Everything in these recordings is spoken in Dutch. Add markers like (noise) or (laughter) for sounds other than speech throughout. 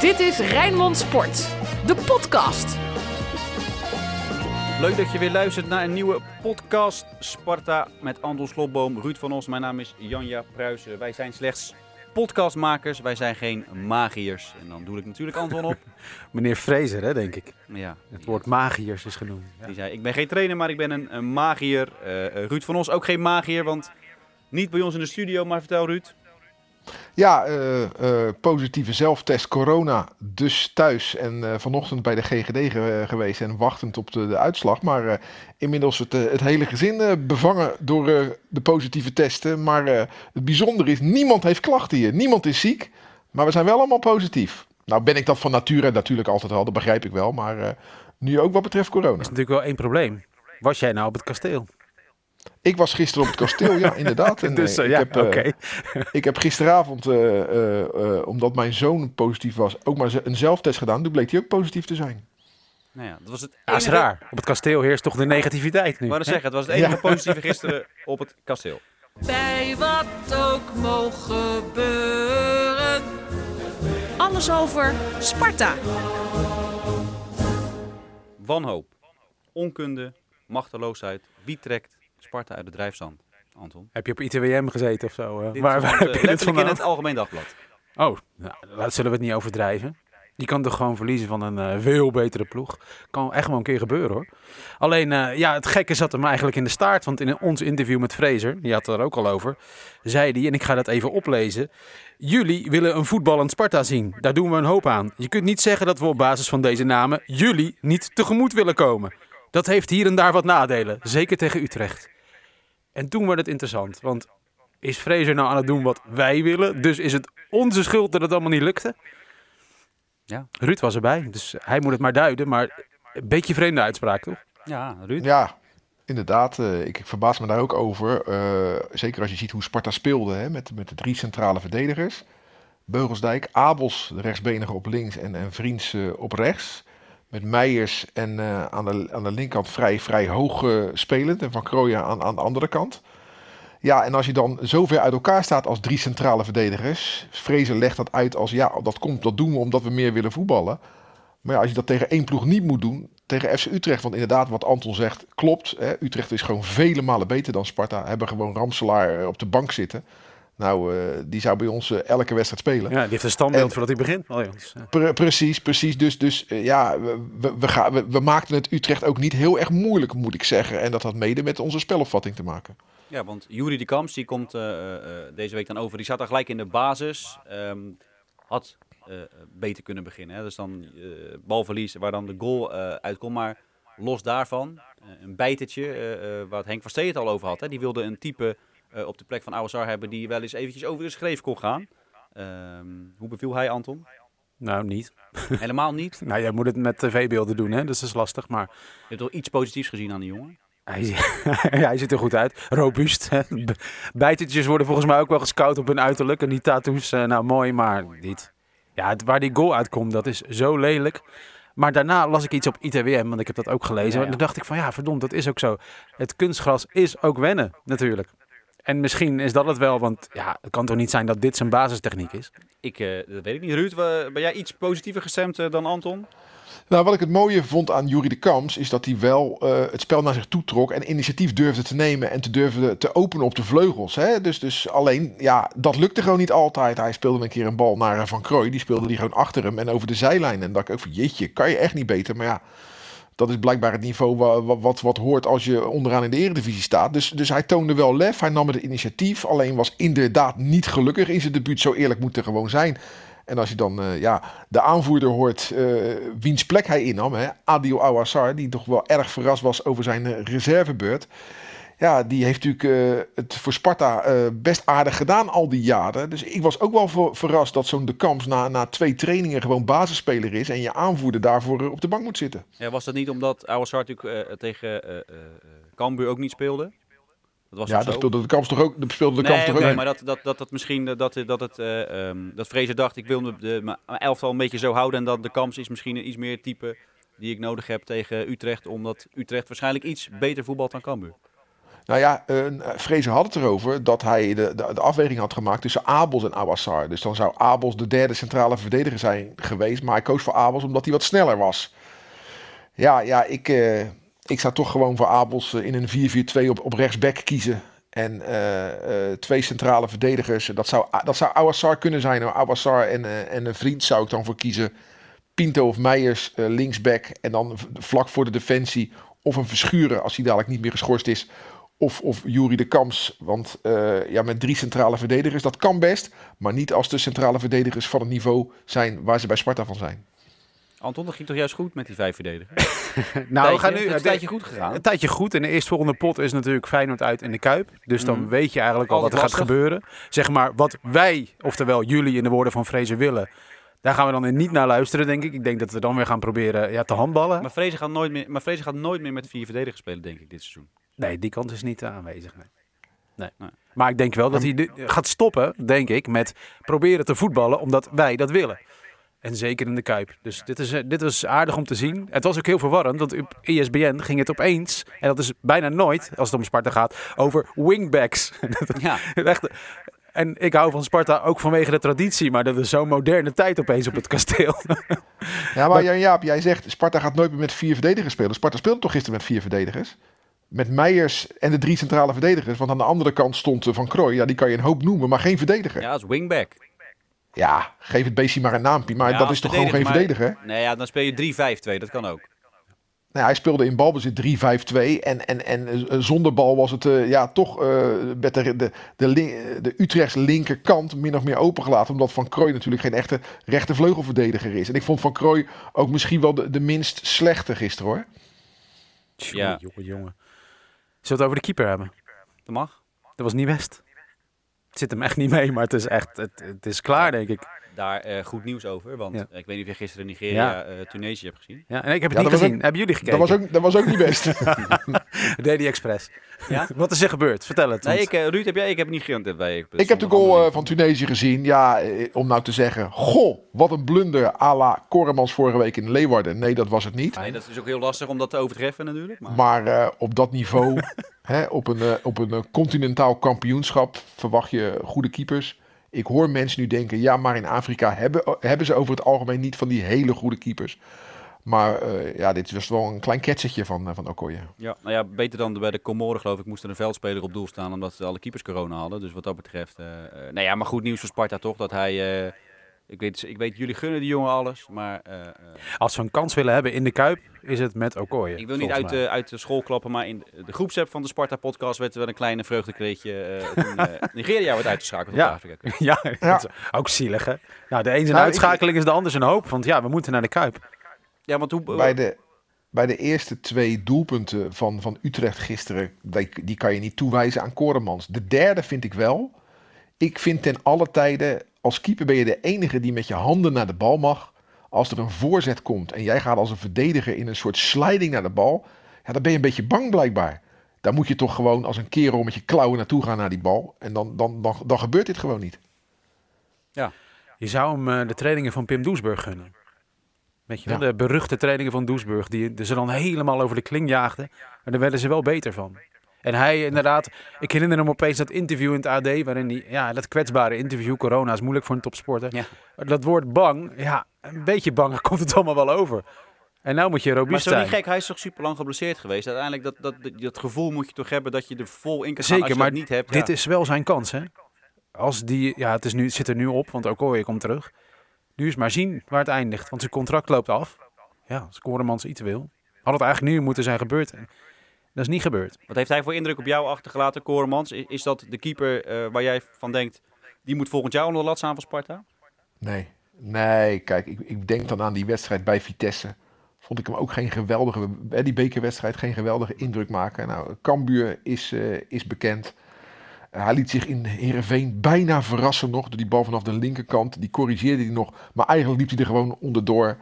Dit is Rijnmond Sport, de podcast. Leuk dat je weer luistert naar een nieuwe podcast Sparta met Anton Slotboom, Ruud van Os. Mijn naam is Janja Pruisen. Wij zijn slechts podcastmakers, wij zijn geen magiërs. En dan doe ik natuurlijk Anton op. (laughs) Meneer Fraser, hè, denk ik. Ja, Het woord magiërs is genoemd. Ja. die zei, ik ben geen trainer, maar ik ben een, een magier. Eh, eh, Ruud van Os ook geen magier, want niet bij ons in de studio. Maar vertel Ruud. Ja, eh, eh, positieve zelftest corona, dus thuis. En eh, vanochtend bij de GGD ge- geweest en wachtend op de, de uitslag. Maar inmiddels het, het hele gezin bevangen door de positieve testen. Maar het bijzondere is, niemand heeft klachten hier. Niemand is ziek, maar we zijn wel allemaal positief. Nou ben ik dat van nature natuurlijk altijd al, dat begrijp ik wel. Maar nu ook wat betreft corona. is natuurlijk wel één probleem. Was jij nou op het kasteel? Ik was gisteren op het kasteel, ja (laughs) inderdaad. En, dus eh, eh, ik ja, heb, eh, oké. Ik heb gisteravond, eh, eh, eh, omdat mijn zoon positief was, ook maar een zelftest gedaan. Toen bleek hij ook positief te zijn. Nou ja, dat was het Ja, is enige- raar. Op het kasteel heerst toch de negativiteit nu? Ik wou hè? zeggen, het was het enige positieve gisteren op het kasteel. Bij wat ook mogen gebeuren. Alles over Sparta. Wanhoop, onkunde, machteloosheid. Wie trekt Sparta uit de drijfzand, Anton? Heb je op ITWM gezeten of zo? Dit waar waar heb je dit in het Algemeen Dagblad. Oh, nou, zullen we het niet overdrijven? Je kan toch gewoon verliezen van een eh, veel betere ploeg. Kan echt wel een keer gebeuren hoor. Alleen, eh, ja, het gekke zat hem eigenlijk in de staart. Want in ons interview met Fraser, die had het er ook al over, zei hij, en ik ga dat even oplezen. Jullie willen een voetballend Sparta zien. Daar doen we een hoop aan. Je kunt niet zeggen dat we op basis van deze namen jullie niet tegemoet willen komen. Dat heeft hier en daar wat nadelen. Zeker tegen Utrecht. En toen werd het interessant. Want is Fraser nou aan het doen wat wij willen? Dus is het onze schuld dat het allemaal niet lukte? Ja. Ruud was erbij, dus hij moet het maar duiden. Maar een beetje vreemde uitspraak, toch? Ja, Ruud. Ja, inderdaad. eh, ik verbaas me daar ook over. eh, zeker als je ziet hoe Sparta speelde hè, met, met de drie centrale verdedigers. Beugelsdijk, Abels, de rechtsbenige op links en, en Vriends eh, op rechts. Met Meijers en eh, aan, de, aan de linkerkant vrij, vrij hoog eh, spelend. En Van Krooijen aan, aan de andere kant. Ja, en als je dan zo ver uit elkaar staat als drie centrale verdedigers. Vrezen legt dat uit als ja, dat komt, dat doen we omdat we meer willen voetballen. Maar ja, als je dat tegen één ploeg niet moet doen, tegen FC Utrecht. Want inderdaad, wat Anton zegt, klopt. Hè, Utrecht is gewoon vele malen beter dan Sparta. Hebben gewoon Ramselaar eh, op de bank zitten. Nou, eh, die zou bij ons eh, elke wedstrijd spelen. Ja, die heeft een standbeeld En- voordat hij begint. Oh, ja, dus, eh, Pre- precies, precies. Dus, dus ja, we, we, gaan, we, we maakten het Utrecht ook niet heel erg moeilijk, moet ik zeggen. En dat had mede met onze spelopvatting te maken. Ja, want Juri de Kamps, die komt eh, eh, deze week dan over. Die zat daar gelijk in de basis. Ehm, had eh, beter kunnen beginnen. Hè. Dus dan eh balverlies waar dan de goal eh, uitkomt. Maar los daarvan, een bijtertje, eh, eh, waar Henk van Stee het al over had. Hè. Die wilde een type eh, op de plek van Ouassar hebben die wel eens eventjes over de schreef kon gaan. Ehm, hoe beviel hij, Anton? nou, niet. (laughs) Helemaal niet. Nou, jij moet het met tv-beelden doen, hè? dus dat is lastig. Maar Je hebt toch iets positiefs gezien aan die jongen? hij, (laughs) hij ziet er goed uit. Robuust. hè. B- Bijtertjes worden volgens mij ook wel gescout op hun uiterlijk. En die tattoos, eh, nou mooi, maar niet. Ja, het- waar die goal uitkomt, dat is zo lelijk. Maar daarna las ik iets op ITWM, want ik heb dat ook gelezen. Ja, ja. En toen dacht ik van ja, verdomd, dat is ook zo. Het kunstgras is ook wennen, natuurlijk. En misschien is dat het wel, want ja, het kan toch niet zijn dat dit zijn basistechniek is? Ik, eh, dat weet ik niet. Ruud, ben jij iets positiever gestemd eh, dan Anton? Nou, wat ik het mooie vond aan Jurie de Kamps is dat hij wel eh, het spel naar zich toe trok en initiatief durfde te nemen en te durfde te openen op de vleugels. Hè? Dus, dus alleen, ja, dat lukte gewoon niet altijd. Hij speelde een keer een bal naar eh, Van Krooi, die speelde die gewoon achter hem en over de zijlijn. En dacht ik ook van, jeetje, kan je echt niet beter. Maar ja, dat is blijkbaar het niveau wa- wa- wat, wat, hoort als je onderaan in de eredivisie staat. Dus, dus hij toonde wel lef, hij nam het initiatief. Alleen was inderdaad niet gelukkig in zijn debuut. Zo eerlijk moet er gewoon zijn. En als je dan eh, ja, de aanvoerder hoort eh, wiens plek hij innam, hè, Adil Awassar, die toch wel erg verrast was over zijn eh, reservebeurt. Ja, die heeft natuurlijk eh, het voor Sparta eh, best aardig gedaan al die jaren. Dus ik was ook wel ver- verrast dat zo'n De Kamps na, na twee trainingen gewoon basisspeler is. En je aanvoerder daarvoor eh, op de bank moet zitten. Ja, was dat niet omdat Ouassar natuurlijk tegen Cambuur ook niet speelde? Dat was Ja, dat speelde De Kamps toch ook, dat speelde de nee, Kamps toch ook nee, maar dat, dat, dat, dat misschien dat, dat, het, eh, ehm, dat Fraser dacht, ik wil de, de, mijn elftal een beetje zo houden. En dat de kans is misschien een iets meer type die ik nodig heb tegen Utrecht. Omdat Utrecht waarschijnlijk iets beter voetbalt dan Cambuur. Nou ja, uh, had het erover dat hij de, de, de, afweging had gemaakt tussen Abels en Awassar. Dus dan zou Abels de derde centrale verdediger zijn geweest. Maar hij koos voor Abels omdat hij wat sneller was. Ja, ja ik, uh, ik zou toch gewoon voor Abels in een 4-4-2 op, op rechtsback kiezen. En twee centrale verdedigers. Dat zou, dat zou Awassar kunnen zijn. Awassar en, en een vriend zou ik dan voor kiezen. Pinto of Meijers linksback. En dan vlak voor de defensie. Of een Verschuren als hij dadelijk niet meer geschorst is. Of, of Jury de Kams. Want uh, ja, met drie centrale verdedigers, dat kan best. Maar niet als de centrale verdedigers van het niveau zijn waar ze bij Sparta van zijn. Anton, dat ging toch juist goed met die vijf verdedigers? (laughs) nou, we gaan nu een tijdje goed gegaan. Een tijdje goed. En de eerstvolgende pot is natuurlijk Feyenoord uit in de Kuip. Dus dan mm. weet je eigenlijk al wat er gaat gebeuren. Zeg maar, wat wij, oftewel jullie in de woorden van Fraser willen... Daar gaan we dan niet naar luisteren, denk ik. Ik denk dat we dan weer gaan proberen ja, te handballen. Maar Vrezen gaat, nooit meer, maar Vrezen gaat nooit meer met vier verdedigers spelen, denk ik, dit seizoen. Nee, die kant is niet aanwezig. Nee. Nee. nee. Maar ik denk wel dat hij gaat stoppen, denk ik, met proberen te voetballen omdat wij dat willen. En zeker in de Kuip. Dus dit is, dit is aardig om te zien. Het was ook heel verwarrend, want op ESBN ging het opeens, en dat is bijna nooit, als het om Sparta gaat, over wingbacks. (laughs) Ja. (laughs) Echt, en ik hou van Sparta ook vanwege de traditie, maar dat is zo'n moderne tijd opeens op het kasteel. (laughs) Ja, maar Jan Jaap, jij zegt Sparta gaat nooit meer met vier verdedigers spelen. Sparta speelde toch gisteren met vier verdedigers? Met Meijers en de drie centrale verdedigers. Want aan de andere kant stond eh, Van Krooi. Ja, die kan je een hoop noemen, maar geen verdediger. Ja, als wingback. Ja, geef het beestje maar een naampje. Maar dat is toch gewoon geen verdediger? Nee, ja, dan speel je 3-5-2. Dat kan ook. Nou, hij speelde in balbezit 3-5-2. En, en, en eh, zonder bal was het uh, ja, toch uh, met de, de, de, de Utrechts linkerkant min of meer opengelaten. Omdat Van Krooi natuurlijk geen echte rechte vleugelverdediger is. En ik vond Van Krooi ook misschien wel de, de minst slechte gisteren hoor. Ja. Jongen, jongen. Zullen we het over de keeper hebben? Dat mag. Dat was niet best. Het zit hem echt niet mee, maar het is echt, het, het is klaar denk ik daar uh, goed nieuws over. Want ik weet niet of je gisteren Nigeria, ja. uh, Tunesië hebt gezien. Ja, en ik heb het niet gezien. Ook, Hebben jullie gekeken? Dat was ook, dat was ook niet best. (laughs) (laughs) Daily Express. Ja? (laughs) Wat is er gebeurd? Vertel het. Nee, ik, uh, Ruud, heb jij? Ik heb niet gezien. Bij, ik heb de goal van Tunesië gezien. Ja, om nou te zeggen, goh, wat een blunder à la Koremans vorige week in Leeuwarden. Nee, dat was het niet. Nee, dat is ook heel lastig om dat te overtreffen natuurlijk. Maar, maar op dat niveau, hè, op een, op een continentaal kampioenschap, verwacht je goede keepers. Ik hoor mensen nu denken, ja, maar in Afrika hebben, hebben ze over het algemeen niet van die hele goede keepers. Maar uh, ja, dit was wel een klein ketsertje van, uh, van Okoye. Ja, nou ja, beter dan bij de Comoren geloof ik moest er een veldspeler op doel staan omdat alle keepers corona hadden. Dus wat dat betreft, uh, nou ja, maar goed nieuws voor Sparta toch dat hij ik weet, ik weet, jullie gunnen die jongen alles, maar... Uh, Als we een kans willen hebben in de Kuip, is het met Okoye. Ik wil niet uit de, uit de school klappen, maar in de groepsapp van de Sparta-podcast werd er wel een kleine vreugdekreetje uh, toen uh, (laughs) Nigeria wordt uitgeschakeld ja. op Afrika. Ja, ja. ook zielig hè. Nou, de een zijn nou, uitschakeling is de ander zijn hoop, want ja, we moeten naar de Kuip. Ja, want hoe... Bij de, bij de eerste twee doelpunten van, van Utrecht gisteren, die, die kan je niet toewijzen aan Koremans. De derde vind ik wel. Ik vind ten alle tijden als keeper ben je de enige die met je handen naar de bal mag. Als er een voorzet komt en jij gaat als een verdediger in een soort sliding naar de bal, ja, dan ben je een beetje bang blijkbaar. Dan moet je toch gewoon als een kerel met je klauwen naartoe gaan naar die bal. En dan, dan, dan, dan gebeurt dit gewoon niet. Ja, je zou hem uh, de trainingen van Pim Doesburg gunnen. Weet je wel, de beruchte trainingen van Doesburg, die ze dan helemaal over de kling jaagden. En daar werden ze wel beter van. En hij inderdaad, ik herinner hem opeens dat interview in het AD, waarin hij, ja, dat kwetsbare interview, corona is moeilijk voor een topsporter. Ja. Dat woord bang, ja, een beetje bang (laughs) komt het allemaal wel over. En nou moet je robuust. Maar zo niet gek, hij is toch super lang geblesseerd geweest. Uiteindelijk, dat, dat, dat, gevoel moet je toch hebben dat je er vol in kan Zeker, als je maar niet hebt. dit is wel zijn kans, hè. Als die, ja, het, is nu, het zit er nu op, want Okoye komt terug. Nu is maar zien waar het eindigt, want zijn contract loopt af. Ja, als Koremans iets wil. Had het eigenlijk nu moeten zijn gebeurd. Dat is niet gebeurd. Wat heeft hij voor indruk op jou achtergelaten, Koremans? Is, is dat de keeper uh, waar jij van denkt, die moet volgend jaar onder de lat staan van Sparta? Nee, nee. Kijk, ik, ik denk dan aan die wedstrijd bij Vitesse. Vond ik hem ook geen geweldige, die bekerwedstrijd, geen geweldige indruk maken. Nou, Cambuur is, uh, is bekend. Uh, hij liet zich in Heerenveen bijna verrassen nog door die bal vanaf de linkerkant. Die corrigeerde hij nog, maar eigenlijk liep hij er gewoon onderdoor.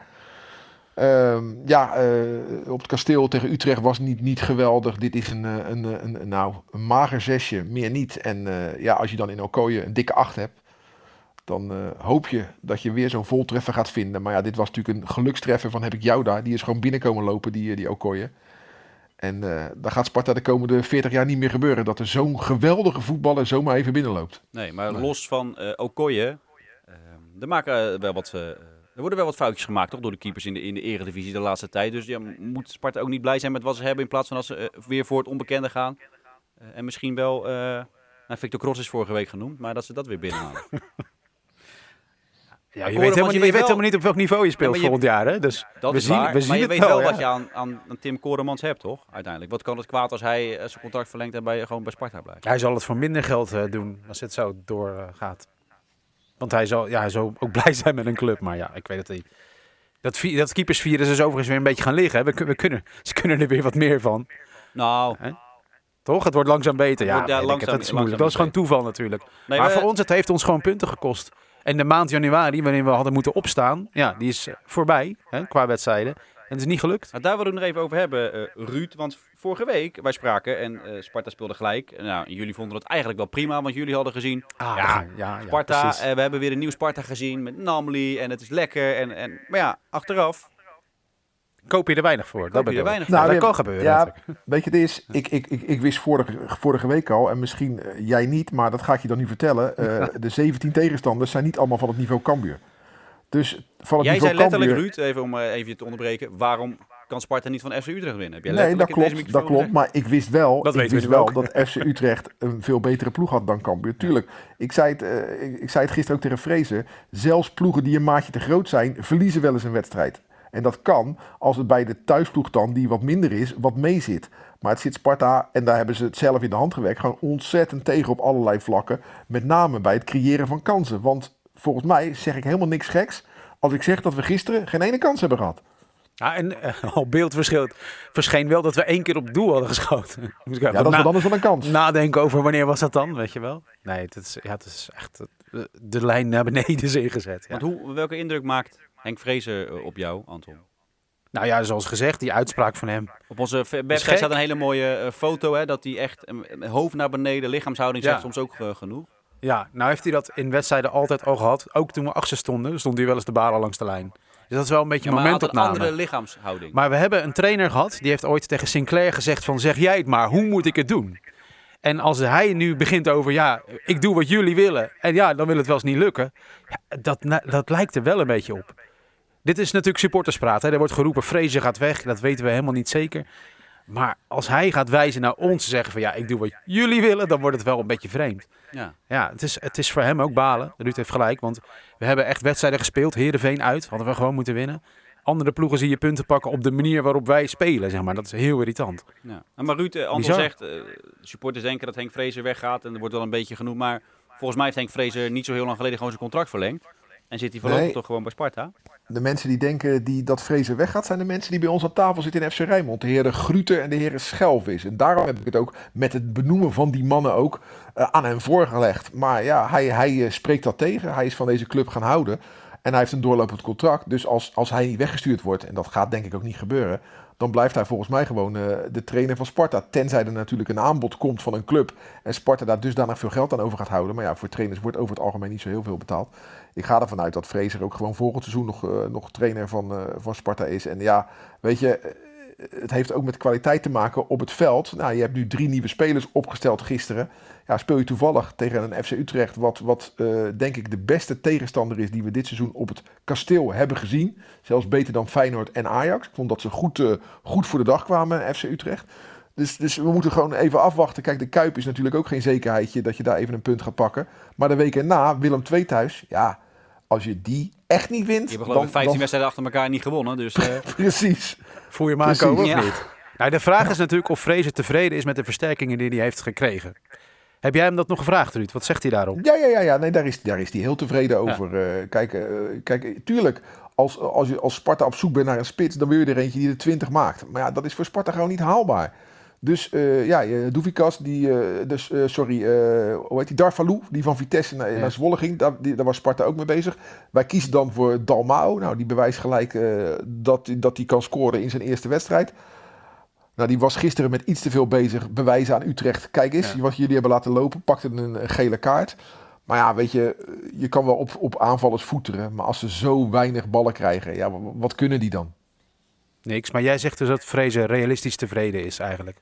Uh, ja, uh, op het kasteel tegen Utrecht was niet, niet geweldig. Dit is een, eh, een, eh, een, een nou, een mager zesje, meer niet. En uh, ja, als je dan in Okoye een dikke acht hebt, dan uh, hoop je dat je weer zo'n voltreffer gaat vinden. Maar ja, dit was natuurlijk een gelukstreffer van heb ik jou daar. Die is gewoon binnenkomen lopen, die, die Okoye. En uh, dan gaat Sparta de komende 40 jaar niet meer gebeuren. Dat er zo'n geweldige voetballer zomaar even binnenloopt. Nee, maar los van uh, Okoye. Uh, er, maken, wel wat, er worden wel wat foutjes gemaakt toch, door de keepers in de, in de eredivisie de laatste tijd. Dus ja, moet Sparta ook niet blij zijn met wat ze hebben. In plaats van als ze weer voor het onbekende gaan. en misschien wel. nou, Victor Cross is vorige week genoemd. Maar dat ze dat weer binnenhalen. (laughs) Ja, je, weet helemaal, je, weet weet helemaal niet op welk niveau je speelt ja, je, volgend jaar. Hè? Dus dat we is zien, waar, we zien maar je het weet wel, wel wat je aan, aan, aan Tim Koremans hebt, toch? Uiteindelijk. Wat kan het kwaad als hij uh, zijn contract verlengt en bij, gewoon bij Sparta blijft? Hij zal het voor minder geld uh, doen als het zo doorgaat. Want hij zal, ja, hij ook (laughs) blij zijn met een club. Maar ja, ik weet het niet. Dat, dat keepersvirus is overigens weer een beetje gaan liggen. Hè? We, we kunnen, (laughs) ze kunnen er weer wat meer van. Nou... Hè? Toch? Het wordt langzaam beter. Ja, ja langzaam, langzaam, het, dat is moeilijk. Dat is gewoon toeval natuurlijk. Nee, maar we, voor ons, het heeft ons gewoon punten gekost. En de maand januari, waarin we hadden moeten opstaan, ja, die is voorbij hè, qua wedstrijden. En het is niet gelukt. Nou, daar willen we het nog even over hebben, uh, Ruud. Want vorige week, wij spraken en uh, Sparta speelde gelijk. Nou, jullie vonden het eigenlijk wel prima, want jullie hadden gezien... Ah, ja, ja, ja, Sparta, uh, we hebben weer een nieuw Sparta gezien met Namli en het is lekker. En, en, maar ja, achteraf... Koop je er weinig voor. dat je er weinig nou, voor. Dat kan gebeuren. Ja, natuurlijk. weet je, het is, ik, ik, ik, ik wist vorige, vorige week al, en misschien uh, jij niet, maar dat ga ik je dan nu vertellen. Uh, (laughs) de 17 tegenstanders zijn niet allemaal van het niveau Cambuur. Dus van het jij niveau zei letterlijk, Cambuur, Ruud, even om uh, even te onderbreken, waarom kan Sparta niet van FC Utrecht winnen? Heb jij Nee, dat letterlijk in deze klopt, dat klopt. Maar ik wist wel, Dat ik weten we wist wel ook. dat FC Utrecht een veel betere ploeg had dan Cambuur. Tuurlijk, ik zei, het, uh, ik, ik zei het gisteren ook tegen Vrezen. Zelfs ploegen die een maatje te groot zijn, verliezen wel eens een wedstrijd. En dat kan als het bij de thuisploeg dan, die wat minder is, wat mee zit. Maar het zit Sparta, en daar hebben ze het zelf in de hand gewerkt, gewoon ontzettend tegen op allerlei vlakken. Met name bij het creëren van kansen. Want volgens mij zeg ik helemaal niks geks als ik zeg dat we gisteren geen ene kans hebben gehad. Ja, en uh, (laughs) al beeldverschil verscheen wel dat we één keer op doel hadden geschoten. (laughs) Moet ik Ja, dat wel anders dan een kans. nadenken over wanneer was dat dan, weet je wel? Nee, het is, ja, het is echt uh, de lijn naar beneden is ingezet. Ja. Want hoe, welke indruk maakt Henk Vrezen uh, op jou, Anton? Nou ja, zoals gezegd, die uitspraak van hem. Op onze website staat een hele mooie uh, foto, hè, dat hij echt hoofd naar beneden, lichaamshouding Ja. zegt soms ook uh, genoeg. Ja, nou heeft hij dat in wedstrijden altijd al gehad. Ook toen we achter stonden, stond hij wel eens de balen langs de lijn. Dus dat is wel een beetje Ja, maar hij had een andere lichaamshouding. Maar we hebben een trainer gehad, die heeft ooit tegen Sinclair gezegd van zeg jij het maar, hoe moet ik het doen? En als hij nu begint over ja, ik doe wat jullie willen en ja, dan wil het wel eens niet lukken. Ja, dat, dat lijkt er wel een beetje op. Dit is natuurlijk supporterspraat. Hè. Er wordt geroepen, Vrezen gaat weg, dat weten we helemaal niet zeker. Maar als hij gaat wijzen naar ons en zeggen van ja, ik doe wat jullie willen, dan wordt het wel een beetje vreemd. ja. Ja, het is, het is voor hem ook balen. Ruud heeft gelijk, want we hebben echt wedstrijden gespeeld. Heerenveen uit, hadden we gewoon moeten winnen. Andere ploegen zie je punten pakken op de manier waarop wij spelen, zeg maar. Dat is heel irritant. Ja. En Maar Ruud, eh, Bizar. zegt, eh, supporters denken dat Henk Vrezen weggaat en er wordt wel een beetje genoemd. Maar volgens mij heeft Henk Vrezen niet zo heel lang geleden gewoon zijn contract verlengd. En zit hij voorlopig Nee. toch gewoon bij Sparta? De mensen die denken die dat Vrezen weggaat, zijn de mensen die bij ons aan tafel zitten in FC Rijnmond. De heren Gruten en de heren Schelvis. En daarom heb ik het ook met het benoemen van die mannen ook eh, aan hem voorgelegd. Maar ja, hij, hij eh, spreekt dat tegen. Hij is van deze club gaan houden. En hij heeft een doorlopend contract. Dus als, als hij niet weggestuurd wordt, en dat gaat denk ik ook niet gebeuren, dan blijft hij volgens mij gewoon eh, de trainer van Sparta. Tenzij er natuurlijk een aanbod komt van een club en Sparta daar dusdanig veel geld aan over gaat houden. Maar ja, voor trainers wordt over het algemeen niet zo heel veel betaald. Ik ga ervan uit dat Fraser ook gewoon volgend seizoen nog, eh, nog trainer van, eh, van Sparta is. En ja, weet je, het heeft ook met kwaliteit te maken op het veld. Nou, je hebt nu drie nieuwe spelers opgesteld gisteren. Ja, speel je toevallig tegen een FC Utrecht, wat, wat eh, denk ik de beste tegenstander is die we dit seizoen op het kasteel hebben gezien. Zelfs beter dan Feyenoord en Ajax. Ik vond dat ze goed, eh, goed voor de dag kwamen, FC Utrecht. Dus, dus we moeten gewoon even afwachten. Kijk, de Kuip is natuurlijk ook geen zekerheidje dat je daar even een punt gaat pakken. Maar de week erna, Willem II thuis, ja, als je die echt niet wint, Je hebt geloof ik 15 dan, wedstrijden achter elkaar niet gewonnen. Dus eh, (laughs) precies. Voel je hem Precies, aankomen of ja. niet? Nou, de vraag is natuurlijk of Vrezen tevreden is met de versterkingen die hij heeft gekregen. Heb jij hem dat nog gevraagd, Ruud? Wat zegt hij daarop? Ja, ja, ja, ja. Nee, daar is, daar is hij heel tevreden over. Eh, kijk, eh, kijk, tuurlijk, als, als je als Sparta op zoek bent naar een spits, dan wil je er eentje die er 20 maakt. Maar ja, dat is voor Sparta gewoon niet haalbaar. Dus eh ja, Doevikas, die, eh, dus, eh, sorry, hoe heet die, Darvalou, die van Vitesse naar, Ja. naar Zwolle ging, daar, die, daar was Sparta ook mee bezig. Wij kiezen dan voor Dalmao. Nou, die bewijst gelijk dat dat hij kan scoren in zijn eerste wedstrijd. Nou, die was gisteren met iets te veel bezig. Bewijzen aan Utrecht. Kijk eens, Ja. wat jullie hebben laten lopen. Pakte een, een gele kaart. Maar ja, weet je, je kan wel op, op aanvallers voeteren. Maar als ze zo weinig ballen krijgen, ja, wa- wat kunnen die dan? Niks. Maar jij zegt dus dat Vrezen realistisch tevreden is eigenlijk.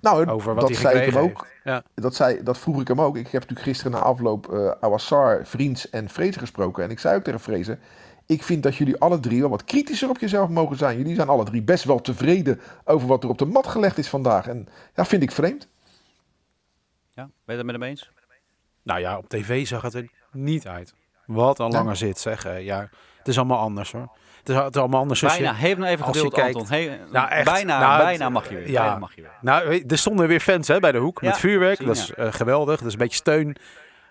Nou, Over wat dat hij zei ik hem ook. Ja. Dat, zei, dat vroeg ik hem ook. Ik heb natuurlijk gisteren na afloop eh Awassar, Vriends en Vrezen gesproken. En ik zei ook tegen Vrezen, ik vind dat jullie alle drie wel wat kritischer op jezelf mogen zijn. Jullie zijn alle drie best wel tevreden over wat er op de mat gelegd is vandaag. En ja, vind ik vreemd. Ja, ben je het met hem eens? Nou ja, op tv zag het er niet uit. Wat een Ja. langer zit, zeg. eh, Ja, het is allemaal anders hoor. Het is, allemaal anders. je- Bijna. Heeft nou even als je geduld, kijkt- Anton. Nou, echt. bijna, Nou, bijna het- mag je weer. ja. Bijna mag je weer. Nou, weet- er stonden weer fans hè, bij de hoek Ja, met vuurwerk. dat is ja. eh, geweldig. Dat is een beetje steun.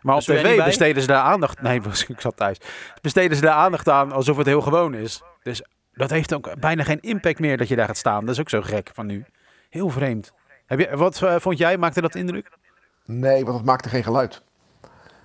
Maar op tv besteden ze daar aandacht. Nee, (laughs) was- ik zat thuis. Besteden ze daar aandacht aan alsof het heel gewoon is. Dus dat heeft ook bijna geen impact meer dat je daar gaat staan. Dat is ook zo gek van nu. Heel vreemd. Heb je, wat eh, vond jij? Maakte dat indruk? Nee, want het maakte geen geluid.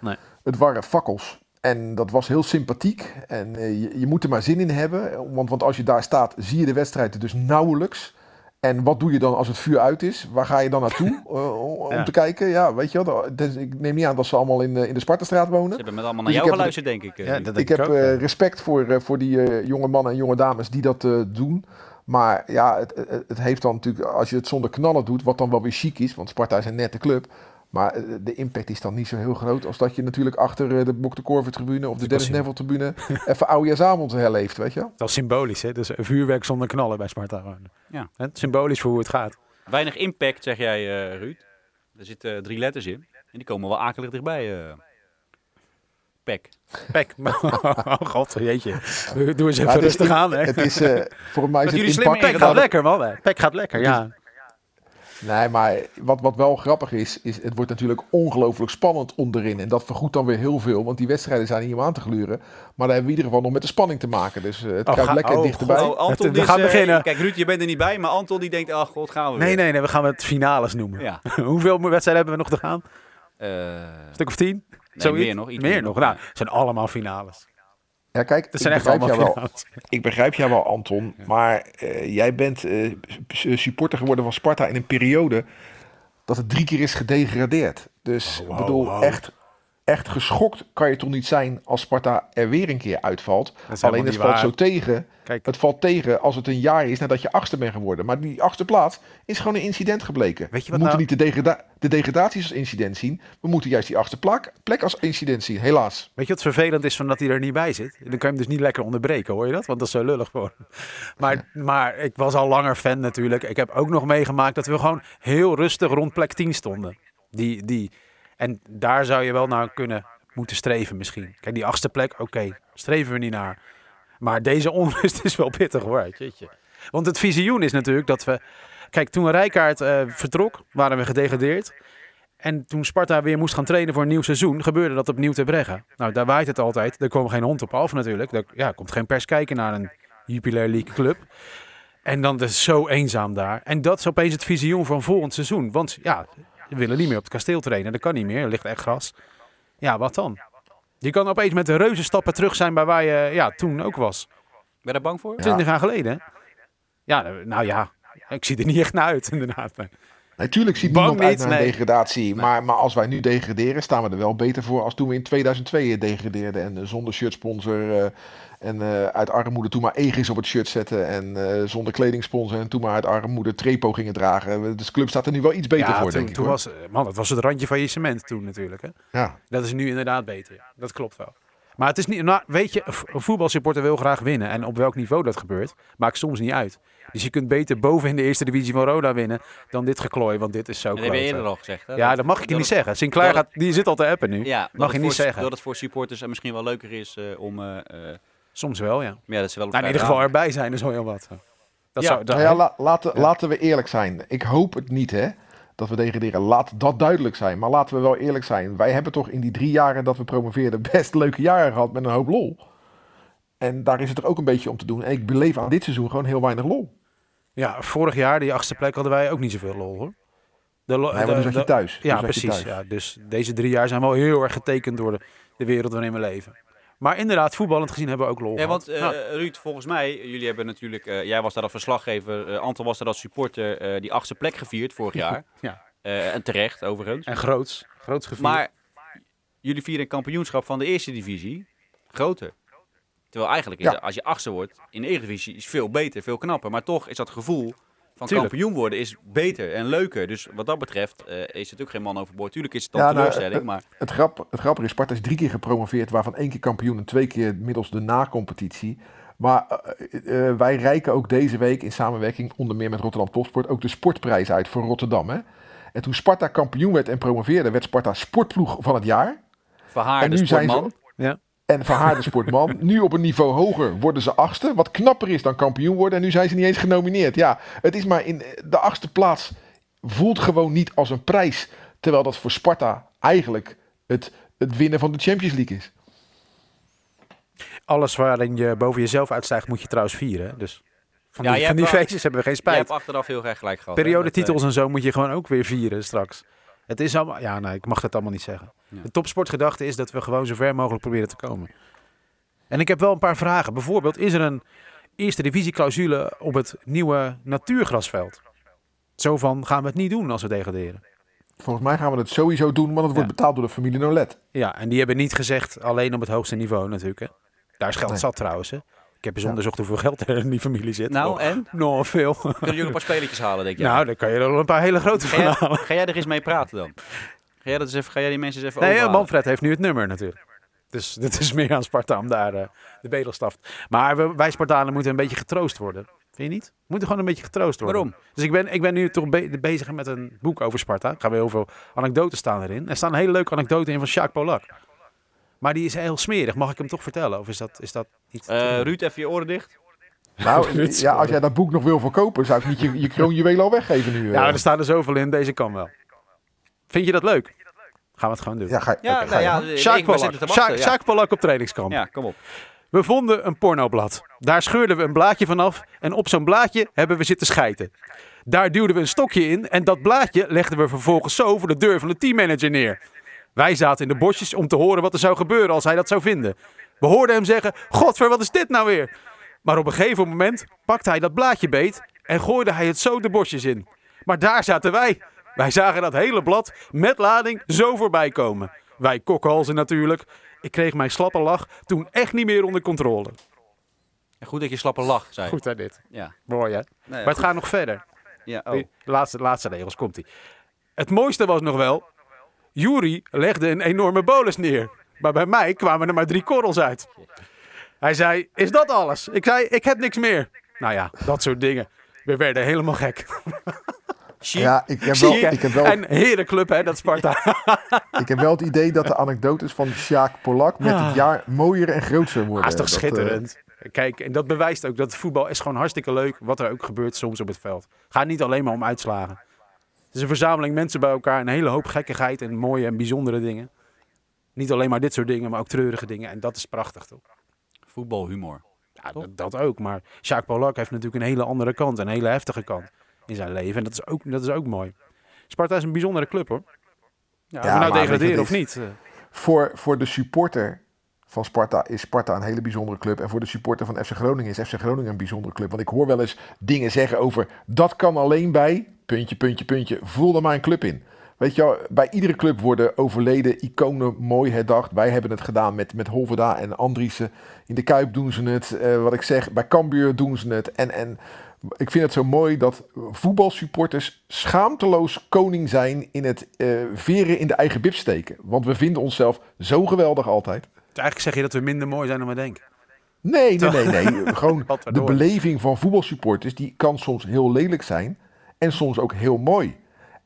Nee. Het waren fakkels. En dat was heel sympathiek. En eh, je, je moet er maar zin in hebben. Want, want als je daar staat, zie je de wedstrijd dus nauwelijks. En wat doe je dan als het vuur uit is? Waar ga je dan naartoe (laughs) eh, om Ja. te kijken? Ja, weet je wel. dus ik neem niet aan dat ze allemaal in, de- in de Spartastraat Ze wonen. hebben met allemaal naar Dus jou geluisterd, denk ik. eh. dat Ik heb eh, respect voor, eh, voor die eh, jonge mannen en jonge dames die dat eh, doen. Maar ja, het, het, het heeft dan natuurlijk, als je het zonder knallen doet, wat dan wel weer chic is, want Sparta is een nette club. Maar eh, de impact is dan niet zo heel groot als dat je natuurlijk achter eh, de Bok de Korver tribune of de Dennis. Neville tribune (laughs) even oudejaarsavond herleeft, weet je? Dat is symbolisch, hè? Dus een vuurwerk zonder knallen bij Sparta. gewoon. Ja. Hè, Symbolisch voor hoe het gaat. Weinig impact, zeg jij, eh, Ruud. Er zitten drie letters in. En die komen wel akelig dichtbij. eh Pek. Pek. (laughs) oh god, jeetje. Doe eens even Ja, het is rustig aan, hè. Het is, eh voor mij is het jullie slim impact- Pek gaat lekker, man. hè. Pek gaat lekker, ja. Nee, maar wat, wat wel grappig is, is het wordt natuurlijk ongelooflijk spannend onderin. En dat vergoedt dan weer heel veel, want die wedstrijden zijn niet om aan te gluren. Maar daar hebben we in ieder geval nog met de spanning te maken. Dus eh, het Oh, gaat ga- lekker oh, dichterbij. Oh, Anton We die is, gaan eh, beginnen. Kijk, Ruud, je bent er niet bij, maar Anton die denkt, ach god, gaan we Nee, weer. nee, nee. We gaan het finales noemen. Ja. (laughs) Hoeveel wedstrijden hebben we nog te gaan? Eh, Een stuk of tien? nee, Zoiets? meer nog. iets Meer nog. Nou, het zijn allemaal finales. Ja, kijk, ik zijn echt begrijp, allemaal jou wel, (laughs) ik begrijp jou wel, Anton. Maar eh, jij bent eh, supporter geworden van Sparta in een periode dat het drie keer is gedegradeerd. Dus Oh, ik wow, bedoel, wow. echt, echt geschokt kan je toch niet zijn als Sparta er weer een keer uitvalt. Alleen het valt waar. zo tegen. Kijk, Het valt tegen als het een jaar is nadat je achtste bent geworden. Maar die achtste plaats is gewoon een incident gebleken. Weet je we moeten nou- niet de, degrada de degradaties als incident zien. We moeten juist die achtste plak, plek als incident zien. Helaas. weet je wat vervelend is van dat hij er niet bij zit? Dan kan je hem dus niet lekker onderbreken, hoor je dat? Want dat is zo lullig voor. Maar, maar ik was al langer fan natuurlijk. Ik heb ook nog meegemaakt dat we gewoon heel rustig rond plek 10 stonden. Die, die. En daar zou je wel naar kunnen moeten streven misschien. Kijk, die achtste plek, oké, streven we niet naar. Maar deze onrust is wel pittig hoor. jeetje. Want het visioen is natuurlijk dat we... Kijk, toen Rijkaard eh, vertrok, waren we gedegradeerd. En toen Sparta weer moest gaan trainen voor een nieuw seizoen, gebeurde dat opnieuw te Breggen. Nou, daar waait het altijd. Er kwam geen hond op af natuurlijk. Er ja, komt geen pers kijken naar een Jupiler League club. En dan is het zo eenzaam daar. En dat is opeens het visioen van volgend seizoen. Want ja, we willen niet meer op het kasteel trainen. Dat kan niet meer. Er ligt echt gras. Ja, wat dan? Je kan opeens met de reuze stappen terug zijn bij waar je ja, toen ook was. Ben je daar bang voor? Ja. 20 jaar geleden. hè? Ja, nou ja. Ik zie er niet echt naar uit, inderdaad. Natuurlijk ziet Bang niemand uit niet, naar een nee. degradatie. Maar, maar als wij nu degraderen, staan we er wel beter voor als toen we in 2002 degradeerden. En eh, zonder shirtsponsor eh, en eh, uit armoede toen maar Egis op het shirt zetten. En eh, zonder kledingsponsor en toen maar uit armoede Trepo gingen dragen. Dus de club staat er nu wel iets beter ja, voor, toen, denk ik. toen hoor. was, man, dat was het randje faillissement toen natuurlijk. Hè? Ja. Dat is nu inderdaad beter. ja. Dat klopt wel. Maar het is niet, nou, weet je, een voetbalsupporter wil graag winnen. En op welk niveau dat gebeurt, maakt soms niet uit. Dus je kunt beter boven in de eerste divisie van Roda winnen dan dit geklooi, want dit is zo Dat heb je eerder al gezegd. Hè? Ja, dat mag ik je niet het- zeggen. Sinclair gaat, die zit al te appen nu. Ja, dat Mag je niet voor- zeggen. Dat het voor supporters eh, misschien wel leuker is eh, om... eh, eh, Soms wel, ja. ja, dat ze wel Nou, in ieder geval erbij zijn is wel heel wat. Dat Ja. zou, dat, Nou ja, la- laten, laten we eerlijk zijn. Ik hoop het niet, hè. Dat we degraderen. Laat dat duidelijk zijn. Maar laten we wel eerlijk zijn. Wij hebben toch in die drie jaren dat we promoveerden (laughs) best leuke jaren gehad met een hoop lol. En daar is het er ook een beetje om te doen. En ik beleef aan dit seizoen gewoon heel weinig lol. ja, vorig jaar, die achtste plek, hadden wij ook niet zoveel lol, hoor. De, lo- Nee, maar de- dan zat je thuis. Ja, precies. thuis. Ja. Dus deze drie jaar zijn wel heel erg getekend door de, de wereld waarin we leven. Maar inderdaad, voetballend gezien hebben we ook lol Ja, want eh, Ja. Ruud, volgens mij, jullie hebben natuurlijk, eh, jij was daar als verslaggever, eh, Anton was daar als supporter, die achtste plek gevierd vorig (laughs) jaar. Ja. En terecht, overigens. En groots. Groots gevierd. Maar jullie vieren een kampioenschap van de eerste divisie groter. Terwijl eigenlijk, is Ja. het- als je achtste wordt in de Eredivisie, is veel beter, veel knapper. Maar toch is dat gevoel van Tuurlijk. kampioen worden is beter en leuker. Dus wat dat betreft eh, is het ook geen man overboord. Tuurlijk is het dan Ja, nou, teleurstelling, maar Het, grap, het grappige is, Sparta is drie keer gepromoveerd, waarvan één keer kampioen en twee keer middels de na-competitie. Maar eh, eh, wij reiken ook deze week in samenwerking, onder meer met Rotterdam Topsport, ook de sportprijs uit voor Rotterdam. Hè? En toen Sparta kampioen werd en promoveerde, werd Sparta sportploeg van het jaar. verhaarde en nu zijn sportman. ze Ja. En verhaarde sportman. (laughs) nu op een niveau hoger worden ze achtste, wat knapper is dan kampioen worden. En nu zijn ze niet eens genomineerd. Ja, het is maar in de achtste plaats voelt gewoon niet als een prijs. Terwijl dat voor Sparta eigenlijk het, het winnen van de Champions League is. Alles waarin je boven jezelf uitstijgt, moet je trouwens vieren. Dus van Ja, die, jij van die feestjes hebben we geen Je spijt. hebt achteraf heel erg gelijk gehad. Periodetitels met, en zo moet je gewoon ook weer vieren straks. Het is allemaal... Ja, nee, ik mag dat allemaal niet zeggen. Ja. De topsportgedachte is dat we gewoon zo ver mogelijk proberen te komen. En ik heb wel een paar vragen. Bijvoorbeeld, is er een eerste divisieclausule op het nieuwe natuurgrasveld? Zo van, gaan we het niet doen als we degraderen? Volgens mij gaan we het sowieso doen, want het wordt Ja. betaald door de familie Nolet. Ja, en die hebben niet gezegd alleen op het hoogste niveau natuurlijk. Hè. Daar is geld Nee. zat trouwens. Hè. Ik heb eens onderzocht hoeveel geld er in die familie zit. Nou, Oh, en? nog veel. Kunnen jullie een paar spelletjes halen, denk je? Nou, dan kan je er wel een paar hele grote ga, van jij, halen. ga jij er eens mee praten dan? Ga jij, dat eens even, ga jij die mensen eens even Nee, overhalen? Manfred heeft nu het nummer natuurlijk. Dus (laughs) dit is meer aan Sparta om daar eh, de bedelstaf. Maar we, wij Spartanen moeten een beetje getroost worden. Vind je niet? We moeten gewoon een beetje getroost worden. Waarom? Dus ik ben, ik ben nu toch be- bezig met een boek over Sparta. Er gaan weer heel veel anekdotes staan erin. Er staan een hele leuke anekdote in van Jacques Polak. Maar die is heel smerig. Mag ik hem toch vertellen? Of is dat, is dat niet... Eh, Ruud, even je oren dicht. Nou, (laughs) Ruud, ja, als jij dat boek nog wil verkopen, zou ik niet je, je kroonjuweel al weggeven nu. eh. Ja, er staan er zoveel in. Deze kan wel. Vind je dat leuk? Gaan we het gewoon doen. Ja, ga, Ja, ga nou je ja, Polak. wachten. Jacques, Jacques Polak op trainingskamp. Ja, kom op. We vonden een pornoblad. Daar scheurden we een blaadje vanaf en op zo'n blaadje hebben we zitten schijten. Daar duwden we een stokje in en dat blaadje legden we vervolgens zo voor de deur van de teammanager neer. Wij zaten in de bosjes om te horen wat er zou gebeuren als hij dat zou vinden. We hoorden hem zeggen, godver, wat is dit nou weer? Maar op een gegeven moment pakte hij dat blaadje beet en gooide hij het zo de bosjes in. Maar daar zaten wij. Wij zagen dat hele blad met lading zo voorbij komen. Wij kokhalzen natuurlijk. Ik kreeg mijn slappe lach toen echt niet meer onder controle. En Goed dat je slappe lach zei. Goed hè dit. Ja. Mooi hè. Nee, Maar het goed. gaat nog verder. Ja, oh. De laatste, laatste regels komt ie. Het mooiste was nog wel... Jury legde een enorme bolus neer. Maar bij mij kwamen er maar drie korrels uit. Hij zei, is dat alles? Ik zei, ik heb niks meer. Nou ja, dat soort dingen. We werden helemaal gek. (laughs) Ja, ik heb, wel, ik, heb wel, En herenclub hè, dat Sparta. (laughs) ik heb wel het idee dat de anekdotes van Sjaak Polak met Ah. het jaar mooier en groter worden. Ah, is toch Dat, eh, schitterend. Kijk, en dat bewijst ook dat het voetbal is gewoon hartstikke leuk. Wat er ook gebeurt soms op het veld. Gaat niet alleen maar om uitslagen. Het is een verzameling mensen bij elkaar. Een hele hoop gekkigheid en mooie en bijzondere dingen. Niet alleen maar dit soort dingen, maar ook treurige dingen. En dat is prachtig, toch? Voetbalhumor. Ja, dat, dat ook. Maar Jacques Polak heeft natuurlijk een hele andere kant. Een hele heftige kant in zijn leven. En dat is ook, dat is ook mooi. Sparta is een bijzondere club, hoor. Ja, of we nou degraderen of niet. eh. voor, voor de supporter van Sparta is Sparta een hele bijzondere club. En voor de supporter van FC Groningen is FC Groningen een bijzondere club. Want ik hoor wel eens dingen zeggen over... dat kan alleen bij... puntje, puntje, puntje. Voel er maar een club in. Weet je bij iedere club worden overleden iconen mooi herdacht. Wij hebben het gedaan met, met Holverda en Andriessen. In de Kuip doen ze het. Eh, wat ik zeg, bij Cambuur doen ze het. En, en ik vind het zo mooi dat voetbalsupporters schaamteloos koning zijn... in het eh, veren in de eigen bib steken. Want we vinden onszelf zo geweldig altijd. Eigenlijk zeg je dat we minder mooi zijn dan we denken. Nee, nee, nee, nee. (laughs) Gewoon de beleving van voetbalsupporters, die kan soms heel lelijk zijn en soms ook heel mooi.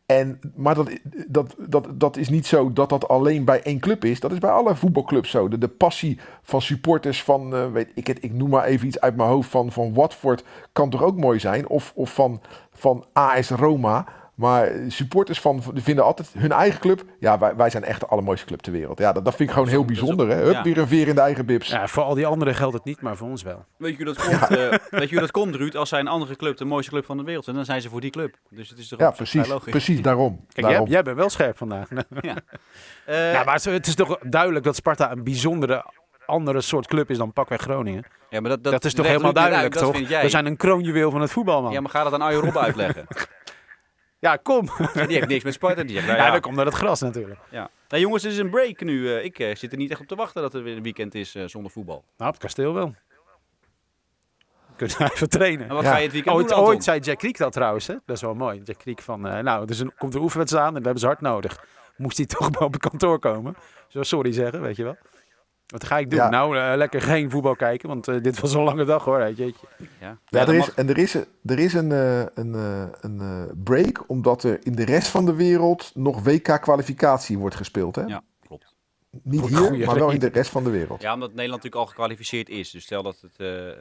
En, maar dat, dat, dat, dat is niet zo dat dat alleen bij één club is. Dat is bij alle voetbalclubs zo. De, de passie van supporters van, eh, weet ik het, ik noem maar even iets uit mijn hoofd van, van Watford, kan toch ook mooi zijn? Of, of van, van AS Roma. Maar supporters van, vinden altijd hun eigen club. Ja, wij, wij zijn echt de allermooiste club ter wereld. Ja, dat, dat vind ik gewoon heel bijzonder. Hè? Hup, ja. weer een veer in de eigen bibs. Ja, voor al die anderen geldt het niet, maar voor ons wel. Weet je hoe dat komt, eh, weet je hoe dat komt, Ruud? Als zij een andere club de mooiste club van de wereld zijn, dan zijn ze voor die club. Dus het is toch Ja, precies. logisch. Precies, daarom. Kijk, jij, daarom. jij bent wel scherp vandaag. (laughs) Eh, ja, maar het is toch duidelijk dat Sparta een bijzondere andere soort club is dan pakweg Groningen. ja, maar dat, Dat, is toch helemaal duidelijk, uit, toch? We zijn een kroonjuweel van het voetbal, man. Ja, maar ga dat aan Arjen Robben uitleggen. (laughs) Ja, kom. Die heeft niks met Sparta. Die zegt, nou Ja, ja, dan komt naar het gras natuurlijk. ja. Nou jongens, het is een break nu. Eh, ik eh, zit er niet echt op te wachten dat er weer een weekend is eh, zonder voetbal. Nou, op het kasteel wel. Kunnen we even trainen. En wat Ja. ga je het weekend Ooit, doen, ooit zei Jack Kriek dat trouwens, hè? Dat is wel mooi. Jack Kriek van, eh, nou, dus een, komt de oefenwedstrijd aan en dat hebben ze hard nodig. Moest hij toch maar op het kantoor komen. Zo sorry zeggen, weet je wel. Wat ga ik doen? Ja. Nou, eh, lekker geen voetbal kijken, want eh, dit was een lange dag hoor. Weet je. Ja, Ja, Ja, er dat is, mag. en er is, er is een, eh, een, eh, een break, omdat er in de rest van de wereld nog WK-kwalificatie wordt gespeeld. Hè? Ja, klopt. Niet hier, maar wel in de rest van de wereld. Ja, omdat Nederland natuurlijk al gekwalificeerd is. Dus stel dat het... eh, eh,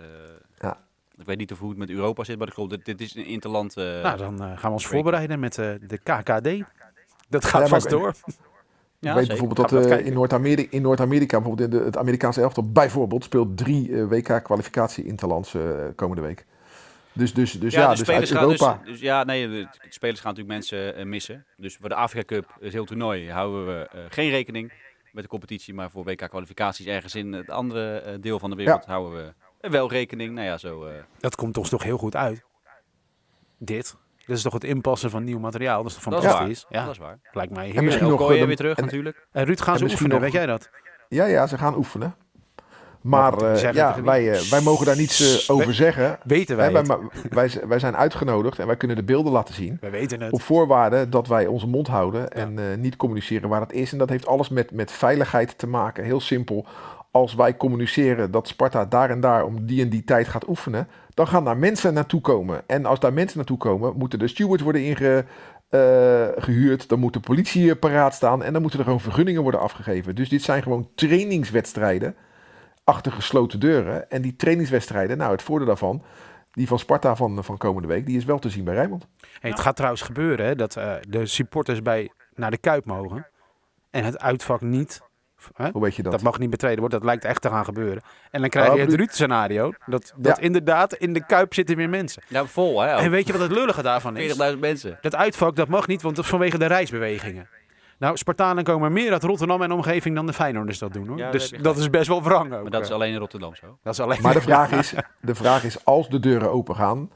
Ja. Ik weet niet of hoe het met Europa zit, maar dat klopt. Dit, dit is een interland... eh, nou, dan gaan we ons break. voorbereiden met eh, de KKD. Dat gaat Ja, maar- vast door. Ja, ik weet zeker. bijvoorbeeld dat eh, even in Noord-Amerika, in Noord-Amerika, bijvoorbeeld in de, het Amerikaanse elftal, bijvoorbeeld, speelt drie eh, WK-kwalificatie interlands eh, komende week. Dus, dus, dus ja, de dus uit spelers gaan Europa. dus, dus ja, nee, de, de spelers gaan natuurlijk mensen eh, missen. Dus voor de Afrika Cup, het heel toernooi, houden we eh, geen rekening met de competitie. Maar voor WK-kwalificaties ergens in het andere eh, deel van de wereld houden we wel rekening. Nou ja, zo... eh, Dat komt ons toch heel goed uit. Dit. Dit is toch het inpassen van nieuw materiaal. Dat is toch dat is waar. fantastisch? Ja, Dat is waar. lijkt mij En heerlijk. misschien En nog, de- weer terug en- natuurlijk. En Ruud, gaan en ze oefenen, nog- weet jij dat? Ja, ja, ze gaan oefenen. Maar eh, ja, wij, eh, wij mogen daar niets eh, over zeggen. Weten wij wij, het? maar wij, z- wij zijn uitgenodigd en wij kunnen de beelden laten zien. Wij weten het. Op voorwaarde dat wij onze mond houden en eh, niet communiceren waar het is. En dat heeft alles met, met veiligheid te maken. Heel simpel. Als wij communiceren dat Sparta daar en daar om die en die tijd gaat oefenen, dan gaan daar mensen naartoe komen. En als daar mensen naartoe komen, moeten de stewards worden inge, eh. Dan moet de politie eh, paraat staan en dan moeten er gewoon vergunningen worden afgegeven. Dus dit zijn gewoon trainingswedstrijden achter gesloten deuren. En die trainingswedstrijden, nou het voordeel daarvan, die van Sparta van, van komende week, die is wel te zien bij Rijnmond. Hey, het gaat trouwens gebeuren hè, dat eh, de supporters bij, naar de Kuip mogen. En het uitvak niet. Hè? Hoe weet je dat? Dat mag niet betreden worden. Dat lijkt echt te gaan gebeuren. En dan krijg Oh, je het Ruud-scenario. Dat, dat Ja. inderdaad in de Kuip zitten weer mensen. Ja, vol hè. En weet je wat het lullige daarvan is? 40.000 mensen. Dat uitvak dat mag niet, want dat is vanwege de reisbewegingen. Nou, Spartanen komen meer uit Rotterdam en omgeving dan de Feyenoorders dat doen. Hoor. Ja, dus dat is best wel wrang ook. Maar dat is alleen in Rotterdam zo. dat is alleen Maar de vraag is, de vraag is, als de deuren open gaan,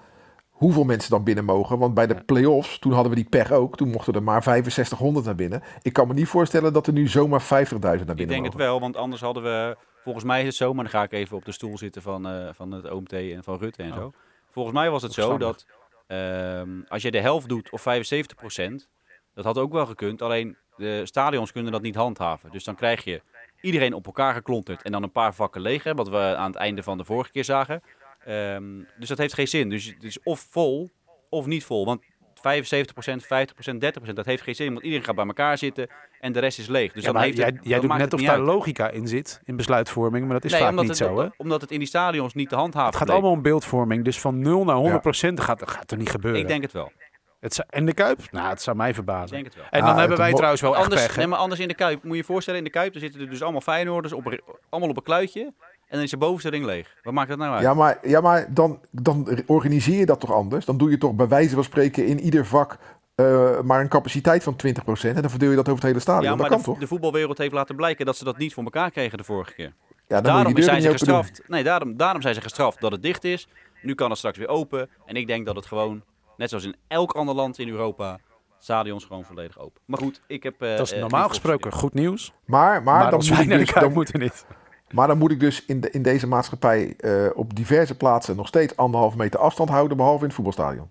hoeveel mensen dan binnen mogen? Want bij de play-offs, toen hadden we die pech ook. Toen mochten er maar 6500 naar binnen. Ik kan me niet voorstellen dat er nu zomaar 50.000 naar binnen Ik denk mogen. het wel, want anders hadden we... Volgens mij is het zo, maar dan ga ik even op de stoel zitten van, eh, van het OMT en van Rutte en Oh. zo. Volgens mij was het zo dat ehm, als je de helft doet of 75% dat had ook wel gekund. Alleen de stadions kunnen dat niet handhaven. Dus dan krijg je iedereen op elkaar geklonterd en dan een paar vakken leeg. hè, Wat we aan het einde van de vorige keer zagen. Ehm, dus dat heeft geen zin. Dus het is of vol of niet vol. Want 75%, 50%, 30%, dat heeft geen zin. Want iedereen gaat bij elkaar zitten en de rest is leeg. Dus Ja, dan maar heeft jij, het, jij dan doet net of daar uit. logica in zit in besluitvorming, maar dat is Nee, vaak niet het, zo. Hè? Omdat het in die stadions niet te handhaven Het gaat bleek. allemaal om beeldvorming, dus van 0 naar 100 procent gaat, gaat er niet gebeuren. Ik denk het wel. Het zou- en de Kuip? Nou, het zou mij Ik verbazen. denk het wel. En dan Ah, hebben wij trouwens wel echt Anders, pech. nee, maar anders in de Kuip. Moet je je voorstellen, in de Kuip er zitten er dus allemaal Feyenoorders op, allemaal op een kluitje. En dan is de bovenste ring leeg. Wat maakt dat nou uit? Ja, maar, ja, maar dan, dan organiseer je dat toch anders? Dan doe je toch bij wijze van spreken in ieder vak eh, maar een capaciteit van 20%. En dan verdeel je dat over het hele stadion. Ja, dat maar kan de, toch? de voetbalwereld heeft laten blijken dat ze dat niet voor elkaar kregen de vorige keer. Ja, dan moet daarom je zijn ze doen. gestraft. Nee, daarom, daarom zijn ze gestraft dat het dicht is. Nu kan het straks weer open. En ik denk dat het gewoon, net zoals in elk ander land in Europa, stadions gewoon volledig open. Maar goed, ik heb... eh, Dat is eh, normaal gesproken goed nieuws. Maar, maar, Maar, dan, moet dus, dan, moeten niet. Maar dan moet ik dus in, de, in deze maatschappij eh, op diverse plaatsen nog steeds anderhalf meter afstand houden, behalve in het voetbalstadion.